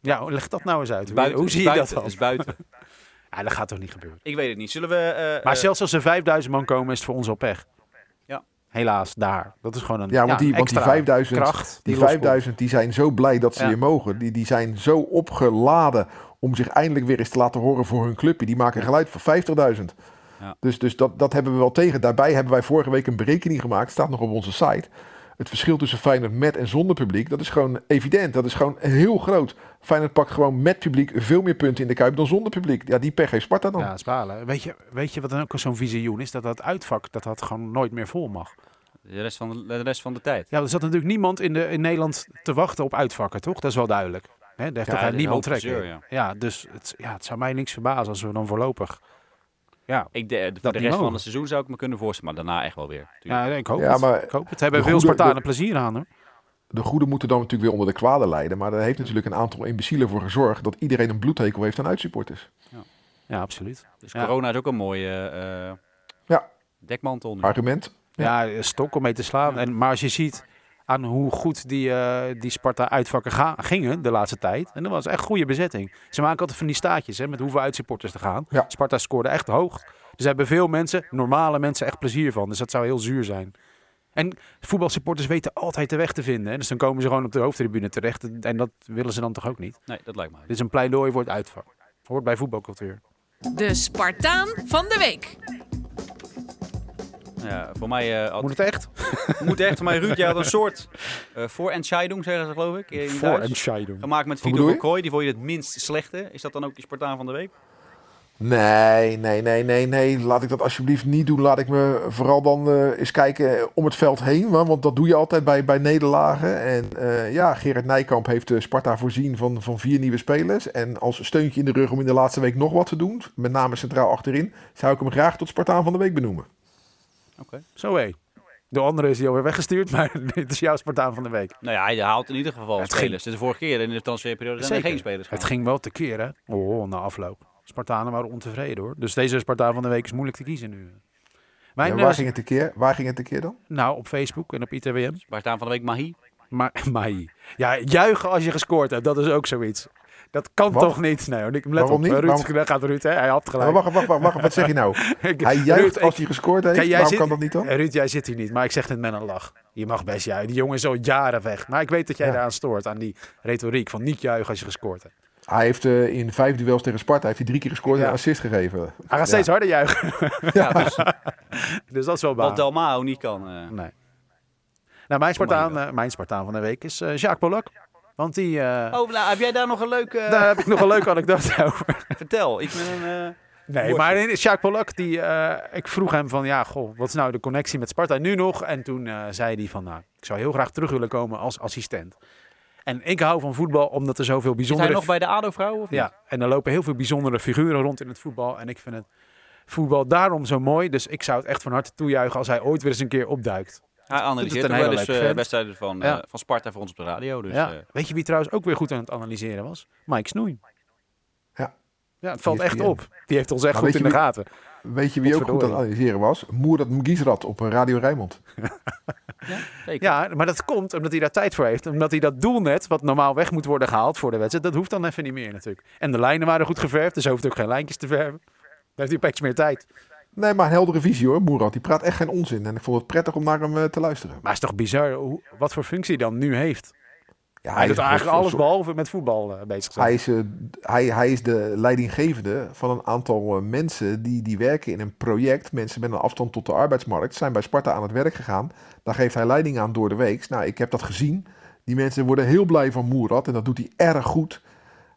Ja, leg dat nou eens uit. Hoe, Buiten, hoe is zie je dat buiten, dan? is buiten. (laughs) Ja, dat gaat toch niet gebeuren. ik weet het niet. Zullen we... eh, Maar eh, zelfs als er 5000 man komen, is het voor ons al pech. Ja. Helaas, daar. Dat is gewoon een Ja, want die, want die extra 5000, kracht. die loskomt. 5000 die zijn zo blij dat ze Ja. hier mogen. Die, die zijn zo opgeladen om zich eindelijk weer eens te laten horen voor hun clubje. Die maken geluid voor 50.000. Ja. Dus, dus dat, dat hebben we wel tegen. Daarbij hebben wij vorige week een berekening gemaakt. Staat nog op onze site. Het verschil tussen Feyenoord met en zonder publiek, dat is gewoon evident. Dat is gewoon heel groot. Feyenoord pakt gewoon met publiek veel meer punten in de Kuip dan zonder publiek. Ja, die pech heeft Sparta dan. Ja, spalen. Weet je, weet je wat dan ook zo'n visioen is? Dat dat uitvak, dat dat gewoon nooit meer vol mag. De rest van de, de rest van de tijd. Ja, er zat natuurlijk niemand in, de, in Nederland te wachten op uitvakken, toch? Dat is wel duidelijk. Hè, daar heeft Ja, toch niemand een hoop trek in. gezeur, Ja, dus het, ja, het zou mij niks verbazen als we dan voorlopig... Ja, Ik de, voor Dat de rest van het seizoen zou ik me kunnen voorstellen, maar daarna echt wel weer. tuurlijk. ja ik hoop Ja, het. maar ik hoop het. Hebben de veel Spartanen de- plezier aan, hoor. de goede moeten dan natuurlijk weer onder de kwade lijden. Maar daar heeft natuurlijk een aantal imbecielen voor gezorgd dat iedereen een bloedhekel heeft aan uitsupporters. Ja, absoluut. Dus Ja. corona is ook een mooie eh, Ja. dekmantel nu. Argument? Ja, stok om mee te slaan. En, maar als je ziet aan hoe goed die, eh, die Sparta uitvakken ga- gingen de laatste tijd. En dat was echt goede bezetting. Ze maken altijd van die staatjes hè, met hoeveel uitsupporters er gaan. Ja. Sparta scoorde echt hoog. Dus daar hebben veel mensen, normale mensen, echt plezier van. Dus dat zou heel zuur zijn. En voetbalsupporters weten altijd de weg te vinden. Hè? Dus dan komen ze gewoon op de hoofdtribune terecht. En- En dat willen ze dan toch ook niet. Nee, dat lijkt me. Dit is een pleidooi voor het uitvak. Hoort bij voetbalcultuur. De Spartaan van de week. Ja, voor mij eh, had- Moet het echt? (laughs) moet echt. Voor mij Ruud, jij had een soort eh voorentscheidung, zeggen ze geloof ik. In Voor Duits. entscheidung. Gemaakt met Hoe Vito bedoel van Krooi. Die vond je het minst slechte. Is dat dan ook die Spartaan van de week? Nee, nee, nee, nee, nee. Laat ik dat alsjeblieft niet doen. Laat ik me vooral dan eh, eens kijken om het veld heen. wa- Want dat doe je altijd bij, bij nederlagen. En ja, Gerard Nijkamp heeft Sparta voorzien van, van vier nieuwe spelers. En als steuntje in de rug om in de laatste week nog wat te doen, met name centraal achterin, zou ik hem graag tot Spartaan van de week benoemen. Oké. Zo hé. De andere is hij alweer weggestuurd, (laughs) maar dit is jouw Spartaan van de week. Nou ja, hij haalt in ieder geval Het spelers. Dus de vorige keer in de transferperiode zijn er geen spelers. Het ging wel te keren. Oh, na afloop. Spartanen waren ontevreden hoor. Dus deze Spartaan van de week is moeilijk te kiezen nu. Mijn, Ja, eh, waar, ging het een keer? waar ging het een keer dan? Nou, op Facebook en op ITWM. Spartaan van de week Mahi. Maar, (laughs) maar ja, juichen als je gescoord hebt, dat is ook zoiets. Dat kan Wat? toch niet? Nee, let Waarom op, niet? Ruud, Waarom- daar gaat Ruud, hè? hij had Maar gelijk. wacht, wacht, wacht, wacht, wat zeg je nou? (laughs) Hij juicht als hij gescoord heeft. Kijk, jij Waarom zit- kan dat niet dan? Eh, Ruud, jij zit hier niet, maar ik zeg het met een lach. Je mag best juichen. Die jongen is al jaren weg. Maar ik weet dat jij Ja. eraan stoort, aan die retoriek van niet juichen als je gescoord hebt. Hij heeft eh, in vijf duels tegen Sparta heeft hij drie keer gescoord en een assist gegeven. Hij Ja. gaat steeds harder juichen. (laughs) Ja, dus (laughs) dus dat is wel wat baan. Dalmao niet kan. eh. Nee. Nou, mijn Spartaan, mijn Spartaan van de week is Jacques Polak. Want die, eh, Oh, nou, heb jij daar nog een leuke... daar heb ik nog een leuke anekdote (laughs) over. Vertel, iets met een... eh, Nee, maar in- Jacques Polak, die, eh, ik vroeg hem van, ja, goh, wat is nou de connectie met Sparta nu nog? En toen zei hij van, nou, ik zou heel graag terug willen komen als assistent. En ik hou van voetbal omdat er zoveel bijzondere... hij nog bij de ADO-vrouw? of niet? Ja, en er lopen heel veel bijzondere figuren rond in het voetbal. En ik vind het voetbal daarom zo mooi. Dus ik zou het echt van harte toejuichen als hij ooit weer eens een keer opduikt. Hij analyseert een ook wel hele eens eh, wedstrijden van, Ja. eh, van Sparta voor ons op de radio. Dus, ja. eh, Weet je wie trouwens ook weer goed aan het analyseren was? Mike Snoei. Ja. Ja, het valt echt op. Die heeft ons echt goed in de gaten. Weet je wie ook goed aan het analyseren was? Moerad Mugizrat op Radio Rijnmond. (laughs) zeker. Ja, maar dat komt omdat hij daar tijd voor heeft. Omdat hij dat doelnet, wat normaal weg moet worden gehaald voor de wedstrijd, dat hoeft dan even niet meer natuurlijk. En de lijnen waren goed geverfd, dus hij hoeft ook geen lijntjes te verven. Dan heeft hij opeens meer tijd. Nee, maar een heldere visie hoor, Moerad. Die praat echt geen onzin. En ik vond het prettig om naar hem eh, te luisteren. Maar het is toch bizar hoe, wat voor functie hij dan nu heeft. Ja, Hij doet eigenlijk alles behalve met voetbal eh, bezig zijn. Hij is, eh, hij, hij is de leidinggevende van een aantal mensen die, die werken in een project. Mensen met een afstand tot de arbeidsmarkt zijn bij Sparta aan het werk gegaan. Daar geeft hij leiding aan door de week. Nou, ik heb dat gezien. Die mensen worden heel blij van Moerad en dat doet hij erg goed.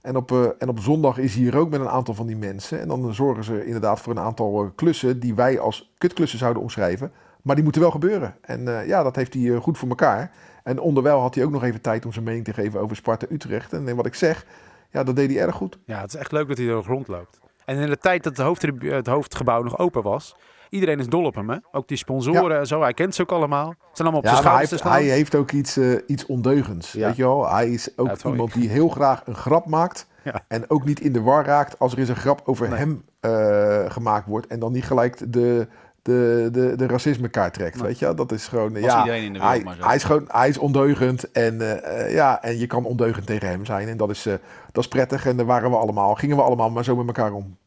En op, eh, en op zondag is hij hier ook met een aantal van die mensen. En dan zorgen ze inderdaad voor een aantal eh, klussen die wij als kutklussen zouden omschrijven. Maar die moeten wel gebeuren. En eh, ja, dat heeft hij goed voor elkaar. En onderwijl had hij ook nog even tijd om zijn mening te geven over Sparta Utrecht. En wat ik zeg, ja, dat deed hij erg goed. Ja, het is echt leuk dat hij er rondloopt. En in de tijd dat het, hoofdtribu- het hoofdgebouw nog open was, iedereen is dol op hem. Hè? Ook die sponsoren en zo, hij kent ze ook allemaal. Ze zijn allemaal op Ja, zijn hij schouders te heeft, hij heeft ook iets, eh, iets ondeugends. Ja. Weet je wel? Hij is ook iemand ik. die heel graag een grap maakt. En ook niet in de war raakt als er eens een grap over Nee. hem eh, gemaakt wordt. En dan niet gelijk de, de, de, de racismekaart trekt. Nee. Weet je? Dat is gewoon. Ja, iedereen in de wereld hij, maar zo. hij is gewoon, hij is ondeugend. En, eh, eh, ja, en je kan ondeugend tegen hem zijn. En dat is, eh, dat is prettig. En daar waren we allemaal. Gingen we allemaal maar zo met elkaar om.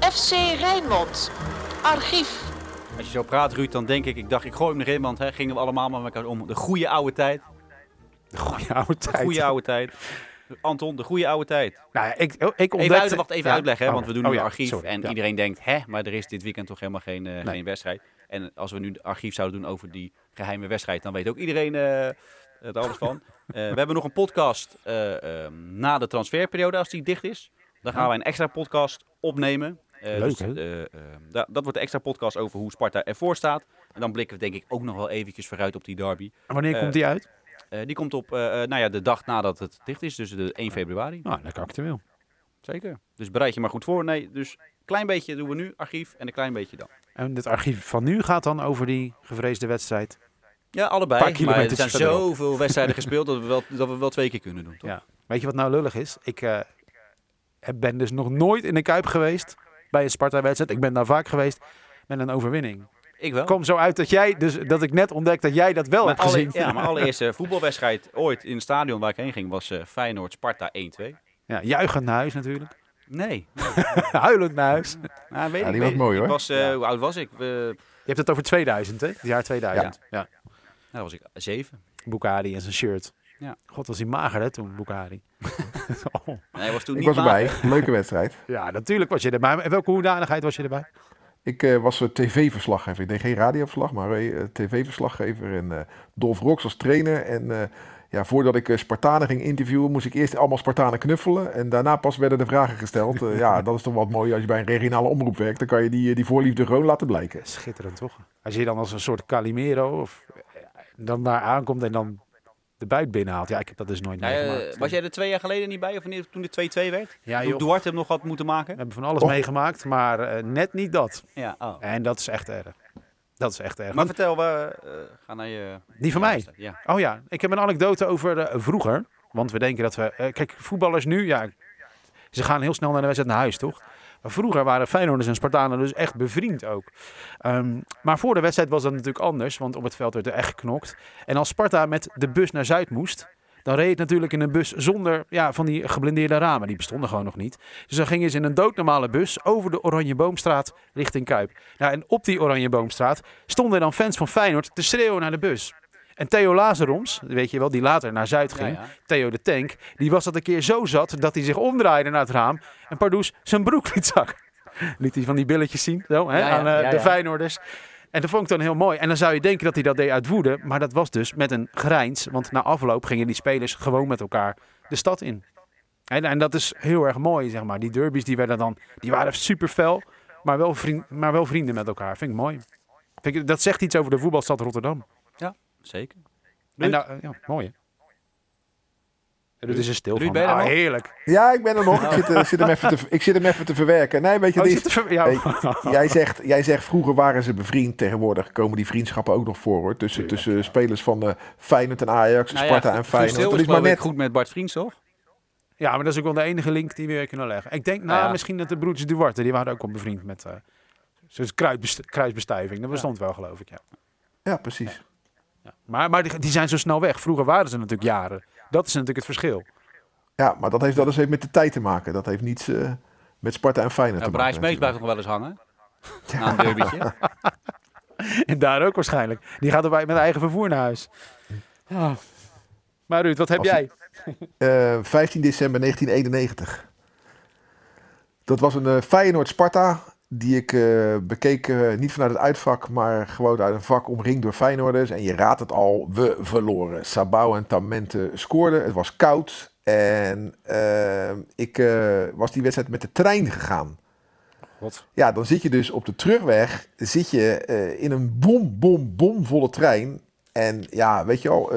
FC Rijnmond. Archief. Als je zo praat, Ruud, dan denk ik, ik dacht, ik gooi hem erin, want hè, gingen we allemaal met elkaar om. De goede oude tijd. De goede oude De tijd. goede oude tijd. Anton, de goede oude tijd. Nou ja, ik, ik ontdekte... Even, uit, wacht, even Ja. uitleggen, hè, Oh, want we doen oh nu ja, archief. sorry, en ja. iedereen denkt, hè, maar er is dit weekend toch helemaal geen, eh, geen wedstrijd. En als we nu het archief zouden doen over die geheime wedstrijd, dan weet ook iedereen eh er alles van. (laughs) Eh, we hebben nog een podcast eh, ehm, na de transferperiode, als die dicht is. Dan gaan wij een extra podcast opnemen. Eh, Leuk, dus, hè? eh, ehm, da- dat wordt de extra podcast over hoe Sparta ervoor staat. En dan blikken we denk ik ook nog wel eventjes vooruit op die derby. En wanneer komt die uit? Eh, die komt op eh, eh, nou ja, de dag nadat het dicht is, dus de 1 februari. Nou, lekker actueel. Zeker. Dus bereid je maar goed voor. Nee, dus een klein beetje doen we nu archief en een klein beetje dan. En dit archief van nu gaat dan over die gevreesde wedstrijd Ja, allebei. Paar Maar er zijn zoveel wedstrijden gespeeld dat we, wel, dat we wel twee keer kunnen doen. Toch? Ja. Weet je wat nou lullig is? Ik ben dus nog nooit in de Kuip geweest bij een Sparta-wedstrijd. Ik ben daar vaak geweest met een overwinning. Ik wel. Kom zo uit dat jij, dus dat ik net ontdek dat jij dat wel hebt alle- gezien. ja, mijn allereerste voetbalwedstrijd ooit in het stadion waar ik heen ging was eh, Feyenoord-Sparta 1-2. Ja, juichend naar huis natuurlijk. Nee. (laughs) Huilend naar huis. Nou, weet Ja, ik, die weet was ik. mooi, hoor. Ik was, eh, Hoe oud was ik? Je hebt het over 2000, hè? Het jaar 2000. Ja. nou, was ik zeven. Bukari en zijn shirt. Ja. God, was hij mager hè, toen, Bukari. Oh. (laughs) Nee, hij was toen Ik niet was mager. erbij. Leuke wedstrijd. Ja, natuurlijk was je erbij. Maar in welke hoedanigheid was je erbij? Ik eh, was eh, tv-verslaggever. Ik deed geen radioverslag, maar eh, tv-verslaggever. En eh, Dolf Rox als trainer. En ja, voordat ik Spartanen ging interviewen, moest ik eerst allemaal Spartanen knuffelen. En daarna pas werden de vragen gesteld. Ja, dat is toch wat mooi als je bij een regionale omroep werkt. Dan kan je die, die voorliefde gewoon laten blijken. Schitterend, toch? Als je dan als een soort Calimero of, dan daar aankomt en dan de buit binnenhaalt. Ja, ik heb dat dus nooit eh, meegemaakt. was jij er twee jaar geleden niet bij? Of wanneer, toen de 2-2 werd? Ja, Toen joh. Duarte hem nog had moeten We maken? hebben van alles Oh. meegemaakt, maar eh, net niet dat. Ja, oh. En dat is echt erg. Dat is echt erg. Maar vertel, we eh, gaan naar je... Die van mij? Ja. Oh ja, ik heb een anekdote over eh, vroeger. Want we denken dat we... kijk, voetballers nu, ja, ze gaan heel snel naar de wedstrijd naar huis, toch? Vroeger waren Feyenoorders en Spartanen dus echt bevriend ook. Ehm, maar voor de wedstrijd was dat natuurlijk anders, want op het veld werd er echt geknokt. En als Sparta met de bus naar Zuid moest, dan reed het natuurlijk in een bus zonder ja, van die geblindeerde ramen. Die bestonden gewoon nog niet. Dus dan gingen ze in een doodnormale bus over de Oranje Boomstraat richting Kuip. Nou, en op die Oranje Boomstraat stonden dan fans van Feyenoord te schreeuwen naar de bus. En Theo Lazaroms, weet je wel, die later naar Zuid ging, Ja, ja. Theo de Tank, die was dat een keer zo zat dat hij zich omdraaide naar het raam en Pardoes zijn broek (laughs) liet zakken. Liet hij van die billetjes zien, zo, hè, aan eh, de. Feyenoorders. En dat vond ik dan heel mooi. En dan zou je denken dat hij dat deed uit woede, maar dat was dus met een grijns. Want na afloop gingen die spelers gewoon met elkaar de stad in. En, en dat is heel erg mooi, zeg maar. Die derbies die werden dan, die waren super fel, maar wel, vriend, maar wel vrienden met elkaar. Vind ik mooi. Vind ik, dat zegt iets over de voetbalstad Rotterdam. Zeker. En nou, eh, ja, mooi hè. Ruud is er stil Ruud, van. ben je er Ah, nog? heerlijk. Ja, ik ben er nog. Ik zit, eh, zit hem (laughs) even te, ik zit hem even te verwerken. Nee, weet je, Oh, dit je is- zit er- ja. Hey, (laughs) jij, zegt, jij zegt vroeger waren ze bevriend. Tegenwoordig komen die vriendschappen ook nog voor hoor. Tussen, tussen spelers van eh Feyenoord en Ajax, Nou ja, Sparta en Guus Feyenoord. Dat is maar geloof ik net. goed met Bart Vriends, toch? Ja, maar dat is ook wel de enige link die we weer kunnen leggen. Ik denk, nou, Nou ja. misschien dat de broertjes Duarte, die waren ook al bevriend met uh, zo'n kruisbest- kruisbestuiving. Dat bestond wel, geloof ik, ja. Ja, precies. Ja. Maar, maar die, die zijn zo snel weg. Vroeger waren ze natuurlijk jaren. Dat is natuurlijk het verschil. Ja, maar dat heeft, dat heeft met de tijd te maken. Dat heeft niets eh, met Sparta en Feyenoord Ja, te Brian maken. Smees blijft nog wel eens hangen. (laughs) Na een derbytje. (laughs) En daar ook waarschijnlijk. Die gaat erbij met eigen vervoer naar huis. Ja. Maar Ruud, wat heb Als- jij? Eh, 15 december 1991. Dat was een eh, Feyenoord-Sparta die ik eh, bekeek eh, niet vanuit het uitvak, maar gewoon uit een vak omringd door Feyenoorders. En je raadt het al, we verloren. Sabau en Tamente scoorden. Het was koud en eh, ik was die wedstrijd met de trein gegaan. Wat? Ja, dan zit je dus op de terugweg, zit je in een bom, bom, bomvolle trein. En ja, weet je al,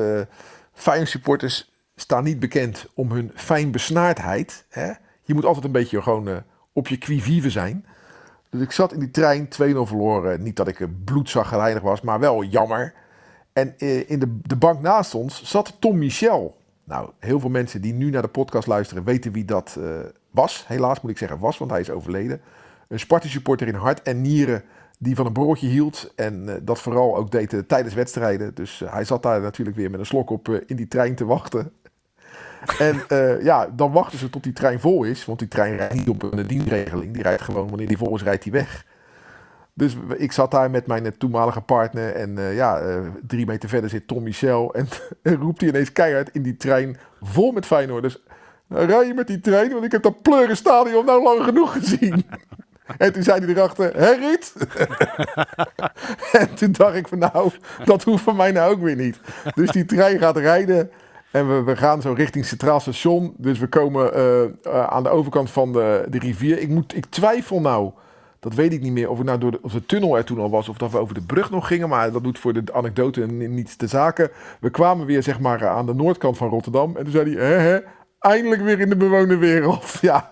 Feyenoord supporters staan niet bekend om hun fijnbesnaardheid. Hè? Je moet altijd een beetje gewoon op je qui vive zijn. Dus ik zat in die trein, 2-0 verloren. Niet dat ik een bloedzaggerijnig was, maar wel jammer. En eh, in de, de bank naast ons zat Tom Michel. Nou, heel veel mensen die nu naar de podcast luisteren weten wie dat eh, was. Helaas moet ik zeggen was, want hij is overleden. Een Sparta-supporter in hart en nieren die van een broodje hield. En eh, dat vooral ook deed eh, tijdens wedstrijden. Dus eh, hij zat daar natuurlijk weer met een slok op eh, in die trein te wachten. En eh, ja, dan wachten ze tot die trein vol is. Want die trein rijdt niet op een dienstregeling. Die rijdt gewoon, wanneer die vol is, rijdt die weg. Dus ik zat daar met mijn eh, toenmalige partner. En eh, ja, drie meter verder zit Tom Michel. En, (laughs) roept hij ineens keihard in die trein vol met Feyenoorders. Nou, rij je met die trein, want ik heb dat pleuren stadion nou lang genoeg gezien. (laughs) En toen zei hij erachter, Ruud? (laughs) en toen dacht ik van nou, dat hoeft van mij nou ook weer niet. Dus die trein gaat rijden en we, we gaan zo richting Centraal Station. Dus we komen eh, eh, aan de overkant van de, de rivier. Ik, moet, ik twijfel nou, dat weet ik niet meer, of, ik nou door de, of de tunnel er toen al was of dat we over de brug nog gingen. Maar dat doet voor de anekdote ni- niets te zaken. We kwamen weer zeg maar aan de noordkant van Rotterdam. En toen zei hij, hè, hè, eindelijk weer in de bewoonde wereld. (laughs) Ja.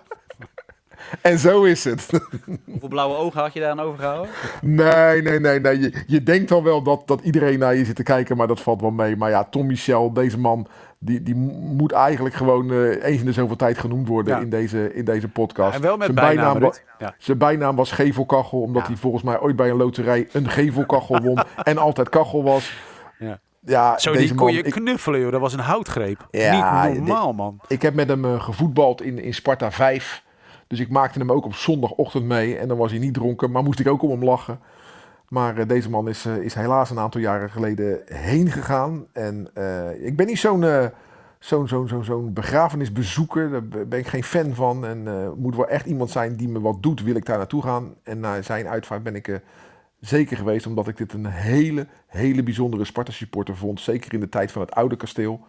En zo is het. (laughs) Hoeveel blauwe ogen had je daar aan overgehouden? Nee, nee, nee. nee. Je, je denkt dan wel dat, dat iedereen naar je zit te kijken, maar dat valt wel mee. Maar ja, Tom Michel, deze man, die, die moet eigenlijk gewoon eh, eens in de zoveel tijd genoemd worden Ja. in, deze, in deze podcast. en wel met Zijn bijnaam, Ruud. Ja. Zijn bijnaam was Gevelkachel, omdat Ja. hij volgens mij ooit bij een loterij een gevelkachel won (laughs) en altijd kachel was. Ja. Ja, Zo, die kon man, je knuffelen, joh. Dat was een houtgreep. Ja, Niet normaal, man. ik heb met hem eh, gevoetbald in, in Sparta 5. Dus ik maakte hem ook op zondagochtend mee. En dan was hij niet dronken, maar moest ik ook om hem lachen. Maar eh, deze man is, eh, is helaas een aantal jaren geleden heen gegaan. En eh, ik ben niet zo'n zo'n zo'n zo'n zo'n begrafenisbezoeker. Daar ben ik geen fan van. En moet wel echt iemand zijn die me wat doet, wil ik daar naartoe gaan. En na zijn uitvaart ben ik zeker geweest, omdat ik dit een hele, hele bijzondere Sparta-supporter vond. Zeker in de tijd van het oude kasteel.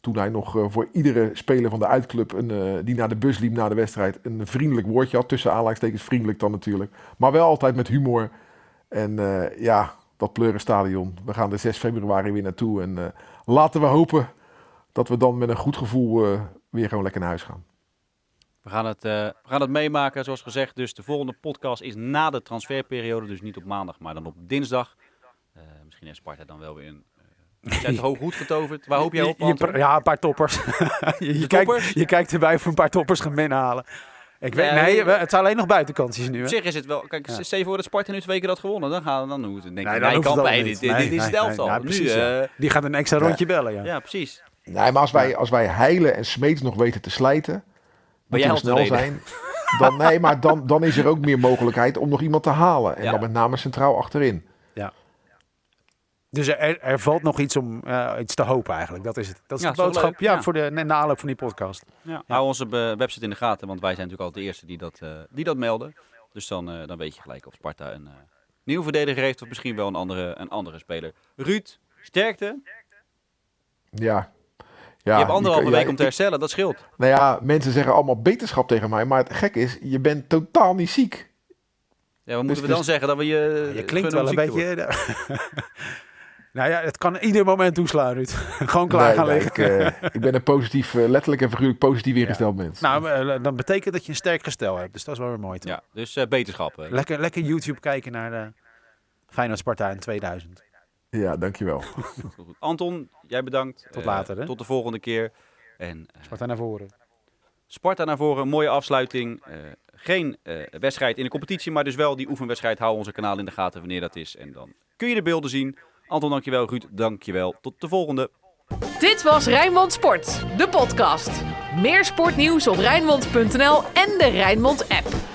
Toen hij nog voor iedere speler van de uitclub een, die naar de bus liep na de wedstrijd een vriendelijk woordje had. Tussen aanleidingstekens vriendelijk dan natuurlijk. Maar wel altijd met humor. En eh, ja, dat Pleurenstadion. We gaan er 6 februari weer naartoe. En eh, laten we hopen dat we dan met een goed gevoel eh, weer gewoon lekker naar huis gaan. We gaan, het, eh, we gaan het meemaken, zoals gezegd. Dus de volgende podcast is na de transferperiode. Dus niet op maandag, maar dan op dinsdag. Eh, misschien heeft Sparta dan wel weer een... Uh, zijn hoog goed getoverd. Waar hoop jij op, Je- ja, een paar toppers. (laughs) je, je, toppers? Kijkt, je kijkt erbij of we een paar toppers gaan binnenhalen. Ik weet, Nee. nee, we- het zijn alleen nog buitenkansjes nu. Op Hè? zich is het wel... Kijk, Ja. stel je voor dat Sparta nu twee keer had gewonnen. Dan, gaan, dan hoeft het denk ik... Nee, dan hoeft kan het bij. al Dit, niet. dit, dit Nee, is het elftal. nu, precies, ja. eh, Die gaat een extra rondje bellen, ja. ja, precies. Nee, maar als wij, als wij heilen en smeets nog weten te slijten, we al snel zijn. Dan, nee, maar dan, dan is er ook meer mogelijkheid om nog iemand te halen. En Ja. dan met name centraal achterin. Dus er, er valt nog iets om eh, iets te hopen eigenlijk. Dat is het. Dat is Ja, de boodschap ja, Ja. voor de na- aanloop van die podcast. Ja. Hou onze eh, website in de gaten, want wij zijn natuurlijk altijd de eerste die dat, eh, die dat melden. Dus dan, eh, dan weet je gelijk of Sparta een eh, nieuwe verdediger heeft of misschien wel een andere, een andere speler. Ruud, sterkte. Ja. je Ja, hebt anderhalve week om te herstellen, dat scheelt. Nou ja, mensen zeggen allemaal beterschap tegen mij. Maar het gek is, je bent totaal niet ziek. Ja, wat moeten we dus- dan zeggen? Dat we je, Je klinkt wel een beetje... nou ja, het kan ieder moment toeslaan, Ruud. (laughs) Gewoon klaar Nee, gaan nee, liggen. ik, eh, ik ben een positief, eh, letterlijk en figuurlijk positief ingesteld mens. Nou, eh, dan betekent dat je een sterk gestel hebt. Dus dat is wel weer mooi. toch? Ja, dus eh, beterschap. Lekker, lekker YouTube kijken naar de Feyenoord Sparta in 2000. Ja, dankjewel. Goed. (laughs) Anton, jij bedankt. Tot later, hè? Tot de volgende keer. En eh, Sparta naar voren. Sparta naar voren, mooie afsluiting. Eh, geen eh, wedstrijd in de competitie, maar dus wel die oefenwedstrijd. Hou onze kanaal in de gaten wanneer dat is. En dan kun je de beelden zien. Anton, dankjewel. Ruud, dankjewel. Tot de volgende. Dit was Rijnmond Sport, de podcast. Meer sportnieuws op Rijnmond.nl en de Rijnmond app.